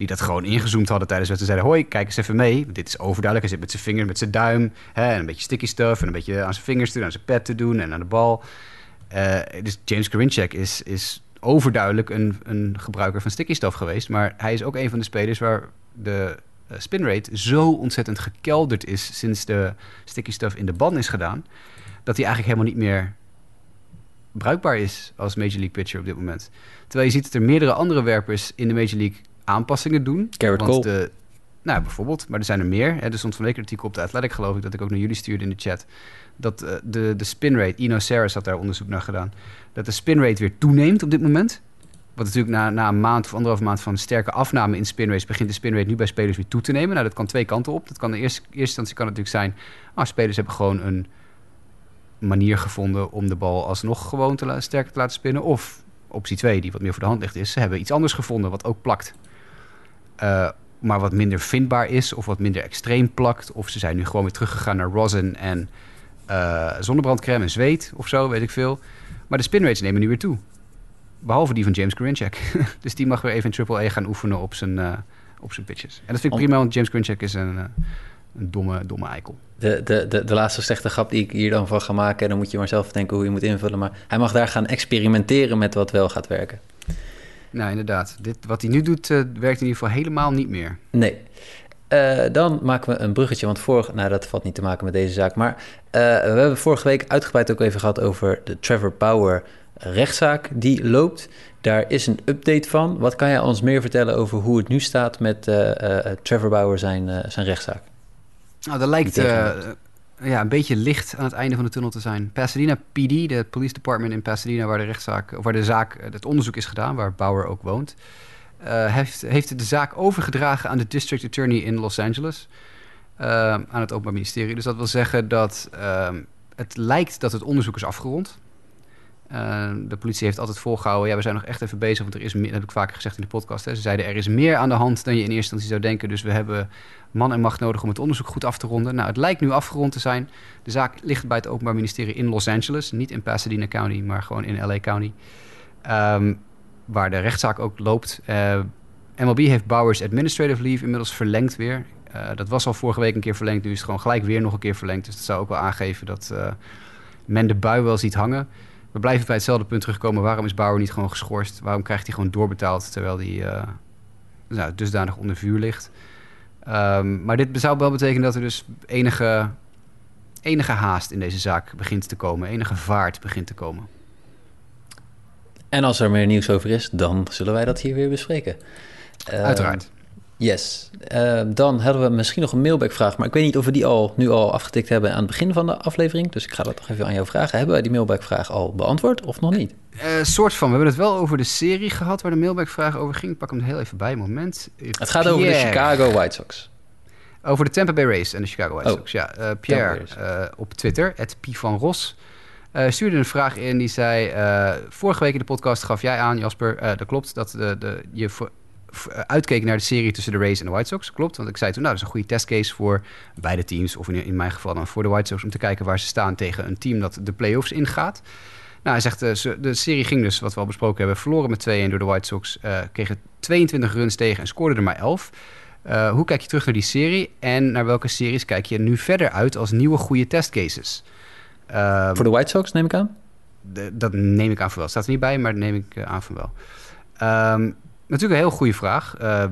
die dat gewoon ingezoomd hadden tijdens de wedstrijd. Zeiden, hoi, kijk eens even mee. Dit is overduidelijk. Hij zit met zijn vinger, met zijn duim. Hè, en een beetje sticky stuff. En een beetje aan zijn vingers te doen, aan zijn pet te doen en aan de bal. Uh, dus James Karinchak is, is overduidelijk een, een gebruiker van sticky stuff geweest. Maar hij is ook een van de spelers waar de uh, spin rate zo ontzettend gekelderd is... sinds de sticky stuff in de ban is gedaan... dat hij eigenlijk helemaal niet meer bruikbaar is als Major League pitcher op dit moment. Terwijl je ziet dat er meerdere andere werpers in de Major League aanpassingen doen. Garrett Cole. De, nou, bijvoorbeeld. Maar er zijn er meer. Hè. Er stond van week een artikel op de Athletic, geloof ik... dat ik ook naar jullie stuurde in de chat. Dat uh, de, de spin rate... Ino Saris had daar onderzoek naar gedaan. Dat de spin rate weer toeneemt op dit moment. Wat natuurlijk na, na een maand of anderhalve maand van sterke afname in spin rates... begint de spin rate nu bij spelers weer toe te nemen. Nou, dat kan twee kanten op. Dat kan in eerste, eerste instantie kan het natuurlijk zijn... Ah, spelers hebben gewoon een manier gevonden... om de bal alsnog gewoon te sterker te laten spinnen. Of optie 2, die wat meer voor de hand ligt, is... ze hebben iets anders gevonden wat ook plakt. Uh, maar wat minder vindbaar is of wat minder extreem plakt. Of ze zijn nu gewoon weer teruggegaan naar rosin en uh, zonnebrandcrème en zweet of zo, weet ik veel. Maar de spin rates nemen nu weer toe. Behalve die van James Karinchak. dus die mag weer even in Triple A gaan oefenen op zijn, uh, op zijn pitches. En dat vind ik prima, want James Karinchak is een, een domme, domme eikel. De, de, de, de laatste slechte grap die ik hier dan van ga maken... dan moet je maar zelf denken hoe je moet invullen. Maar hij mag daar gaan experimenteren met wat wel gaat werken. Nou, inderdaad. Dit, wat hij nu doet, uh, werkt in ieder geval helemaal niet meer. Nee. Uh, dan maken we een bruggetje, want vorig... Nou, dat valt niet te maken met deze zaak. Maar uh, we hebben vorige week uitgebreid ook even gehad over de Trevor Power rechtszaak die loopt. Daar is een update van. Wat kan jij ons meer vertellen over hoe het nu staat met Trevor Bauer zijn, zijn rechtszaak? Nou, dat lijkt ja, een beetje licht aan het einde van de tunnel te zijn. Pasadena PD, de police department in Pasadena, waar de rechtszaak, of waar de zaak, het onderzoek is gedaan, waar Bauer ook woont, heeft, heeft de zaak overgedragen aan de district attorney in Los Angeles. aan het Openbaar Ministerie. Dus dat wil zeggen dat ehm, het lijkt dat het onderzoek is afgerond. Uh, de politie heeft altijd volgehouden, ja, we zijn nog echt even bezig, want er is meer, heb ik vaker gezegd in de podcast. Hè. Ze zeiden, er is meer aan de hand dan je in eerste instantie zou denken. Dus we hebben man en macht nodig om het onderzoek goed af te ronden. Nou, het lijkt nu afgerond te zijn. De zaak ligt bij het Openbaar Ministerie in Los Angeles. Niet in Pasadena County, maar gewoon in LA County. Um, waar de rechtszaak ook loopt. Uh, MLB heeft Bowers Administrative Leave inmiddels verlengd weer. Uh, dat was al vorige week een keer verlengd. Nu is het gewoon gelijk weer nog een keer verlengd. Dus dat zou ook wel aangeven dat men de bui wel ziet hangen we blijven bij hetzelfde punt terugkomen. Waarom is Bauer niet gewoon geschorst? Waarom krijgt hij gewoon doorbetaald terwijl hij uh, nou, dusdanig onder vuur ligt? Um, maar dit zou wel betekenen dat er dus enige, enige haast in deze zaak begint te komen. Enige vaart begint te komen. En als er meer nieuws over is, dan zullen wij dat hier weer bespreken. Uiteraard. Yes. Uh, dan hadden we misschien nog een mailbackvraag, maar ik weet niet of we die al nu al afgetikt hebben aan het begin van de aflevering. Dus ik ga dat toch even aan jou vragen. Hebben wij die mailbackvraag al beantwoord of nog niet? Uh, soort van. We hebben het wel over de serie gehad waar de mailbackvraag over ging. Ik pak hem heel even bij, moment. Het gaat over de Chicago White Sox. Over de Tampa Bay Race en de Chicago White oh. Sox. Ja, Pierre op Twitter, het van Ros. stuurde een vraag in die zei... vorige week in de podcast gaf jij aan, Jasper... dat klopt, dat de, de, je voor eh, uitkeek naar de serie tussen de Rays en de White Sox. Klopt, want ik zei toen, nou, dat is een goede testcase voor beide teams. Of in, in mijn geval dan voor de White Sox om te kijken waar ze staan tegen een team dat de playoffs ingaat. Nou, hij zegt, uh, de serie ging dus, wat we al besproken hebben, verloren met 2-1 door de White Sox. Uh, kregen 22 runs tegen en scoorden er maar 11. Uh, hoe kijk je terug naar die serie en naar welke series kijk je nu verder uit als nieuwe goede testcases? Uh, voor de White Sox neem ik aan? De, dat neem ik aan van wel. Staat er niet bij, maar dat neem ik aan van wel. Um, Natuurlijk een heel goede vraag. Uh,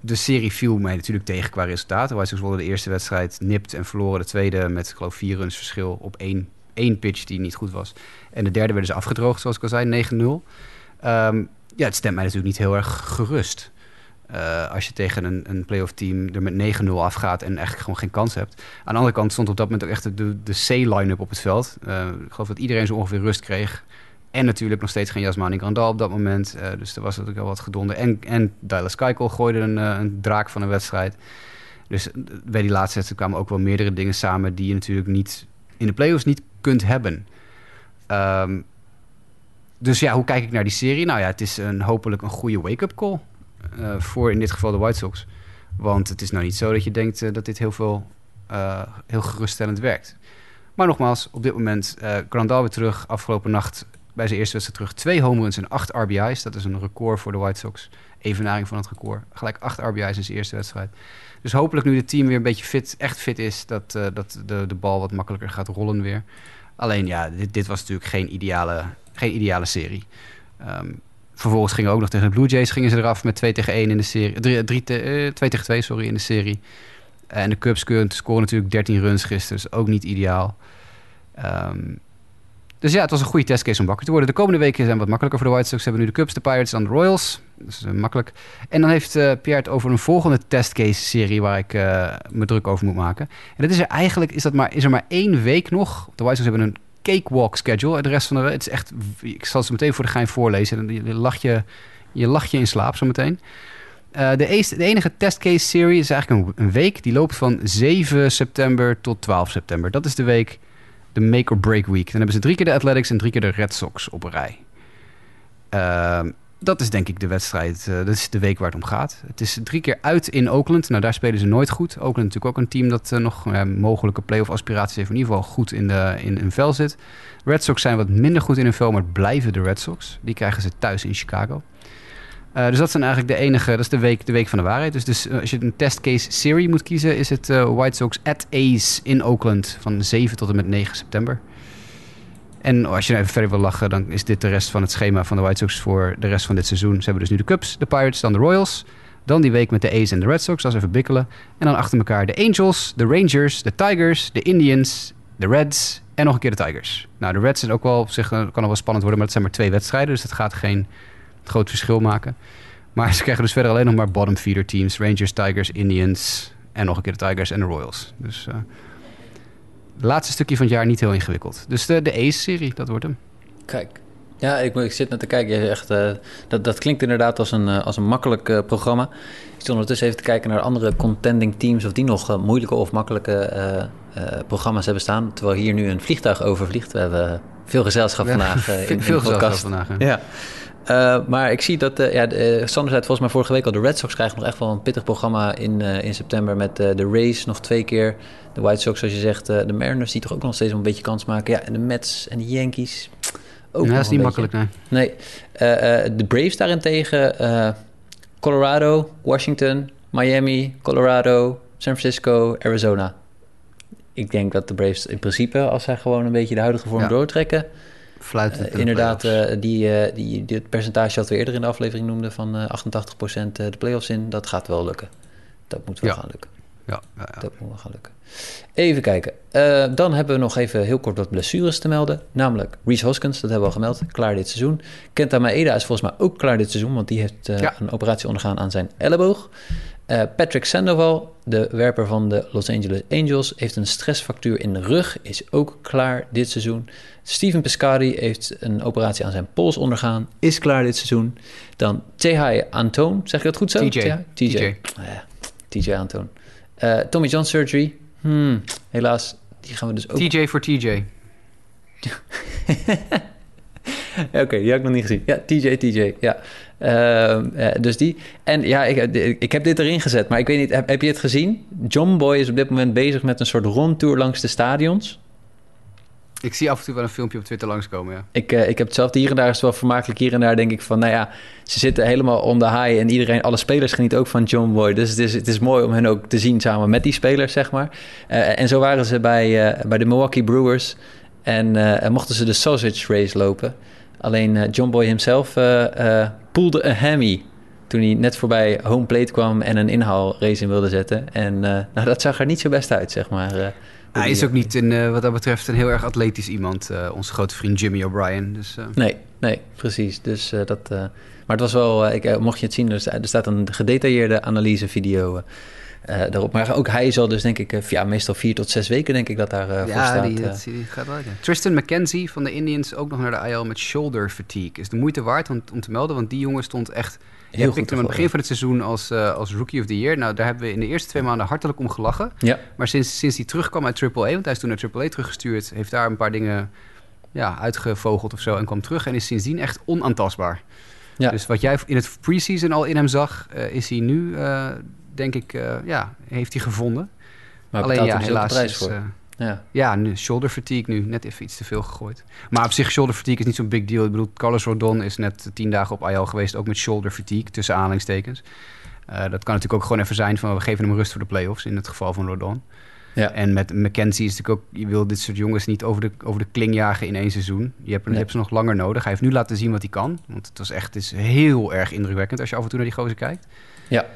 de serie viel mij natuurlijk tegen qua resultaten. White Sox wonnen de eerste wedstrijd nipt en verloren de tweede met geloof vier runs verschil op één, één pitch die niet goed was. En de derde werden ze afgedroogd, zoals ik al zei, 9-0. Um, ehm, ja, het stemt mij natuurlijk niet heel erg gerust. Uh, als je tegen een, een playoff team er met 9-0 afgaat en eigenlijk gewoon geen kans hebt. Aan de andere kant stond op dat moment ook echt de, de C-line-up op het veld. Uh, ik geloof dat iedereen zo ongeveer rust kreeg. En natuurlijk nog steeds geen Jasmani Grandal op dat moment. Uh, dus er was natuurlijk al wat gedonder. En, en Dallas Keuchel gooide een, uh, een, draak van een wedstrijd. Dus eh, bij die laatste wedstrijd kwamen ook wel meerdere dingen samen... die je natuurlijk niet in de playoffs niet kunt hebben. Um, dus ja, hoe kijk ik naar die serie? Nou ja, het is een, hopelijk een goede wake-up call... Voor in dit geval de White Sox. Want het is nou niet zo dat je denkt dat dit heel veel... heel geruststellend werkt. Maar nogmaals, op dit moment Grandal weer terug. Afgelopen nacht bij zijn eerste wedstrijd terug. Twee home runs en acht RBI's. Dat is een record voor de White Sox. Evenaring van het record. Gelijk acht RBI's in zijn eerste wedstrijd. Dus hopelijk nu het team weer een beetje fit, echt fit is... dat, uh, dat de, de bal wat makkelijker gaat rollen weer. Alleen ja, dit, dit was natuurlijk geen ideale, geen ideale serie. Um, vervolgens gingen ook nog tegen de Blue Jays gingen ze eraf met 2 tegen 1 in de serie. 3, 3 te, uh, 2 tegen 2, sorry, in de serie. En de Cubs scoren natuurlijk 13 runs gisteren. Dus ook niet ideaal. Um, dus ja, het was een goede testcase om wakker te worden. De komende weken zijn wat makkelijker voor de White Sox. Ze hebben nu de Cubs, de Pirates en de Royals. Dat is uh, makkelijk. En dan heeft uh, Pierre het over een volgende testcase-serie waar ik uh, me druk over moet maken. En dat is er eigenlijk is dat maar, is er maar één week nog. De White Sox hebben een cakewalk schedule. De rest van de het is echt. Ik zal ze meteen voor de gein voorlezen. Je lach je, je, lach je in slaap zo meteen. De, de, enige testcase-serie is eigenlijk een, week. Die loopt van 7 september tot 12 september. Dat is de week de make or break week. Dan hebben ze drie keer de Athletics en drie keer de Red Sox op een rij. Uh, dat is denk ik de wedstrijd, uh, dat is de week waar het om gaat. Het is drie keer uit in Oakland. Nou, daar spelen ze nooit goed. Oakland natuurlijk ook een team dat uh, nog mogelijke playoff aspiraties heeft. In ieder geval goed in, de, in hun vel zit. Red Sox zijn wat minder goed in hun vel, maar blijven de Red Sox. Die krijgen ze thuis in Chicago. Uh, dus dat zijn eigenlijk de enige, dat is de week, de week van de waarheid. Dus, dus uh, als je een testcase serie moet kiezen, is het uh, White Sox at Ace in Oakland van 7 tot en met 9 september. En als je nou even verder wil lachen, dan is dit de rest van het schema van de White Sox voor de rest van dit seizoen. Ze hebben dus nu de Cubs, de Pirates, dan de Royals. Dan die week met de A's en de Red Sox, is even bikkelen. En dan achter elkaar de Angels, de Rangers, de Tigers, de Indians, de Reds en nog een keer de Tigers. Nou, de Reds is ook wel op zich, kan nog wel spannend worden, maar het zijn maar twee wedstrijden. Dus dat gaat geen groot verschil maken. Maar ze krijgen dus verder alleen nog maar bottom feeder teams. Rangers, Tigers, Indians en nog een keer de Tigers en de Royals. Dus uh, het laatste stukje van het jaar niet heel ingewikkeld. Dus de, de Ace-serie, dat wordt hem. Kijk. Ja, ik, ik zit net te kijken. Echt, uh, dat, dat klinkt inderdaad als een, uh, als een makkelijk uh, programma. Ik stond ondertussen even te kijken naar andere contending teams... of die nog moeilijke of makkelijke programma's hebben staan. Terwijl hier nu een vliegtuig overvliegt. We hebben veel gezelschap ja, vandaag in, veel in de podcast. vandaag. Ja. Uh, maar ik zie dat, uh, ja, uh, Sander zei het volgens mij vorige week al, de Red Sox krijgen nog echt wel een pittig programma in, in september met de Rays nog twee keer. De White Sox, zoals je zegt, de Mariners die toch ook nog steeds een beetje kans maken. Ja, en de Mets en de Yankees. Ook ja, dat is niet makkelijk, nee. Nee. de Braves daarentegen, Colorado, Washington, Miami, Colorado, San Francisco, Arizona. Ik denk dat de Braves in principe, als zij gewoon een beetje de huidige vorm ja. doortrekken... Uh, inderdaad, uh, die, uh, die, dit percentage dat we eerder in de aflevering noemden van 88% de playoffs in, dat gaat wel lukken. Dat moet wel ja. gaan lukken. Ja, ja, ja, Dat moet wel gaan lukken. Even kijken. dan hebben we nog even heel kort wat blessures te melden. Namelijk Reese Hoskins, dat hebben we al gemeld, klaar dit seizoen. Kenta Maeda is volgens mij ook klaar dit seizoen, want die heeft een operatie ondergaan aan zijn elleboog. Uh, Patrick Sandoval, de werper van de Los Angeles Angels, heeft een stressfactuur in de rug, is ook klaar dit seizoen. Steven Piscari heeft een operatie aan zijn pols ondergaan, is klaar dit seizoen. Dan Tehai Antoon, zeg ik dat goed zo? TJ. TJ. TJ, TJ. Ah, ja. TJ Antoon. Uh, Tommy John surgery, hmm, helaas, die gaan we dus ook... TJ voor TJ. Oké, okay, die had ik nog niet gezien. Ja, TJ, TJ, ja. Uh, uh, dus die. En ja, ik, ik heb dit erin gezet, maar ik weet niet, heb, heb je het gezien? John Boy is op dit moment bezig met een soort rondtour langs de stadions. Ik zie af en toe wel een filmpje op Twitter langskomen, ja. Ik, uh, ik heb het zelf hier en daar is wel vermakelijk. Hier en daar denk ik van, nou ja, ze zitten helemaal on the high... en iedereen, alle spelers genieten ook van John Boy. Dus het is, het is mooi om hen ook te zien samen met die spelers, zeg maar. Uh, en zo waren ze bij, uh, bij de Milwaukee Brewers... En, en mochten ze de sausage race lopen... Alleen John Boy himself poelde een hammy toen hij net voorbij home plate kwam en een inhaalrace in wilde zetten. En nou, dat zag er niet zo best uit, zeg maar. Hij is ook niet, een, uh, wat dat betreft, een heel erg atletisch iemand. onze grote vriend Jimmy O'Brien. Dus, Nee, nee, precies. Dus, dat, maar het was wel, ik, mocht je het zien, er staat een gedetailleerde analysevideo uh, daarop. Maar ook hij zal dus denk ik, uh, ja, meestal vier tot zes weken denk ik dat daar uh, ja, voor staat. Die, dat, die gaat wel Tristan McKenzie van de Indians ook nog naar de IL met shoulder fatigue. Is de moeite waard om, om te melden, want die jongen stond echt... Heel goed. pikte hem aan het begin van het seizoen als, als rookie of the year. Nou, daar hebben we in de eerste twee maanden hartelijk om gelachen. Ja. Maar sinds, sinds hij terugkwam uit AAA, want hij is toen naar AAA teruggestuurd... heeft daar een paar dingen ja, uitgevogeld of zo en kwam terug... en is sindsdien echt onaantastbaar. Ja. Dus wat jij in het preseason al in hem zag, is hij nu denk ik, uh, ja, heeft hij gevonden. Maar Alleen ja, helaas prijs is, voor. Uh, ja, ja nu, shoulder fatigue nu, net even iets te veel gegooid. Maar op zich, shoulder fatigue is niet zo'n big deal. Ik bedoel, Carlos Rodon is net tien dagen op IL geweest, ook met shoulder fatigue, tussen aanhalingstekens. Uh, dat kan natuurlijk ook gewoon even zijn van, we geven hem rust voor de playoffs, in het geval van Rodon. Ja. En met McKenzie is natuurlijk ook, je wil dit soort jongens niet over de, over de kling jagen in één seizoen. Je hebt, nee. je hebt ze nog langer nodig. Hij heeft nu laten zien wat hij kan. Want het was echt het is heel erg indrukwekkend als je af en toe naar die gozer kijkt. Ja.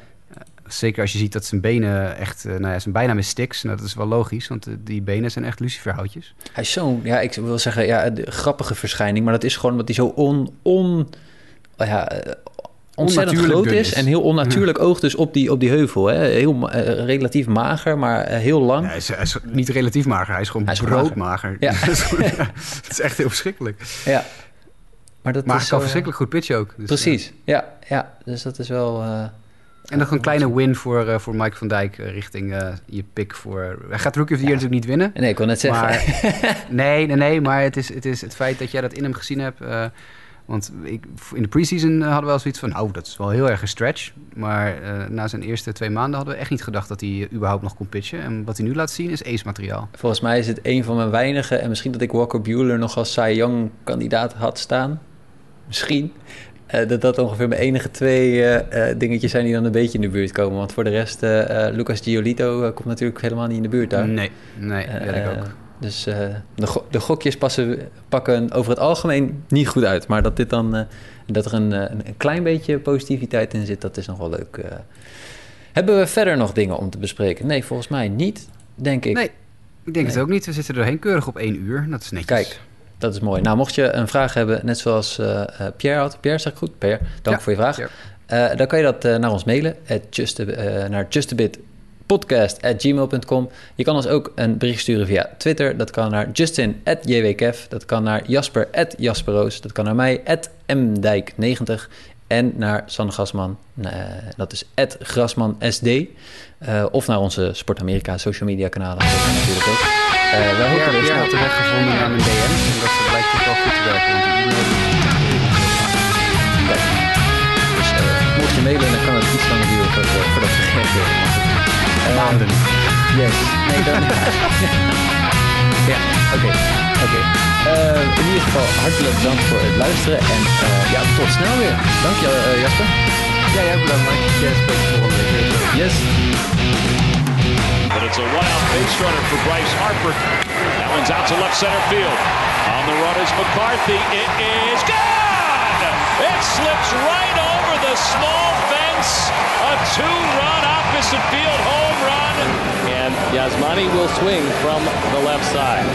Zeker als je ziet dat zijn benen echt... Uh, nou ja, zijn bijnaam is Stix. Nou, dat is wel logisch, want uh, die benen zijn echt luciferhoutjes. Hij is zo'n... Ja, ik wil zeggen, ja, de grappige verschijning. Maar dat is gewoon omdat hij zo on... on ja, ontzettend groot is, is, en heel onnatuurlijk ja. oogt dus op die, op die heuvel. Hè. Heel uh, relatief mager, maar heel lang. Ja, hij, is, hij, is, niet relatief mager, hij is gewoon hij is broodmager. Ja. het is echt heel verschrikkelijk. Ja. Maar dat maar is hij kan zo, verschrikkelijk goed pitchen ook. Dus, Precies, ja. ja. Dus dat is wel... Uh, en nog een kleine win voor, uh, voor Mike van Dijk uh, richting uh, je pick voor... Hij gaat Rookie of the Year natuurlijk niet winnen. Nee, ik wil net zeggen. Maar, nee, nee, nee, maar het is, het is het feit dat jij dat in hem gezien hebt... Want ik, in de preseason hadden we wel zoiets van... nou, dat is wel heel erg een stretch. Maar na zijn eerste twee maanden hadden we echt niet gedacht... dat hij überhaupt nog kon pitchen. En wat hij nu laat zien is ace-materiaal. Volgens mij is het een van mijn weinige... en misschien dat ik Walker Bueller nog als Cy Young kandidaat had staan. Misschien. Eh, dat dat ongeveer mijn enige twee eh, eh, dingetjes zijn die dan een beetje in de buurt komen. Want voor de rest, Lucas Giolito komt natuurlijk helemaal niet in de buurt daar. Nee, nee, dat ik ook. Dus de, go- de gokjes passen, pakken over het algemeen niet goed uit. Maar dat, dit dan, dat er een, een, klein beetje positiviteit in zit, dat is nog wel leuk. Hebben we verder nog dingen om te bespreken? Nee, volgens mij niet, denk ik. Nee, ik denk Nee. het ook niet. We zitten er doorheen keurig op één uur. Dat is netjes. Kijk, dat is mooi. Nou, mocht je een vraag hebben, net zoals eh, eh, Pierre had. Pierre, zeg goed? Pierre, dank Ja, voor je vraag. Eh, dan kan je dat naar ons mailen, at just a- naar justabitpodcast.gmail.com. Je kan ons ook een bericht sturen via Twitter. Dat kan naar justin.jwkev. Dat kan naar jasper.jasperoos. Dat kan naar mij, mdijk90. En naar Sanne Grasman, dat is grasmansd. Of naar onze Sport Amerika social media kanalen. Dat natuurlijk ook. Eh wij hopen Pierre, weer snel had de weg gevonden naar mijn DM's. En dat blijkt toch wel goed te werken. Want die e-mail... Kijk, dus eh, mocht je mailen, dan kan het iets langer duren voordat, voordat we goed. Eh, Maanden. Yes. Nee, dan... ja, oké. oké. Eh, in ieder geval hartelijk dank voor het luisteren. En eh, ja, tot snel weer. Dank je, eh, Jasper. Ja, jij bedankt. Mike. Yes, je volgende week. Yes. But it's a one-out base runner for Bryce Harper. That one's out to left center field. On the run is McCarthy. It is gone! It slips right over the small fence. A two-run opposite field home run. And Yasmani will swing from the left side.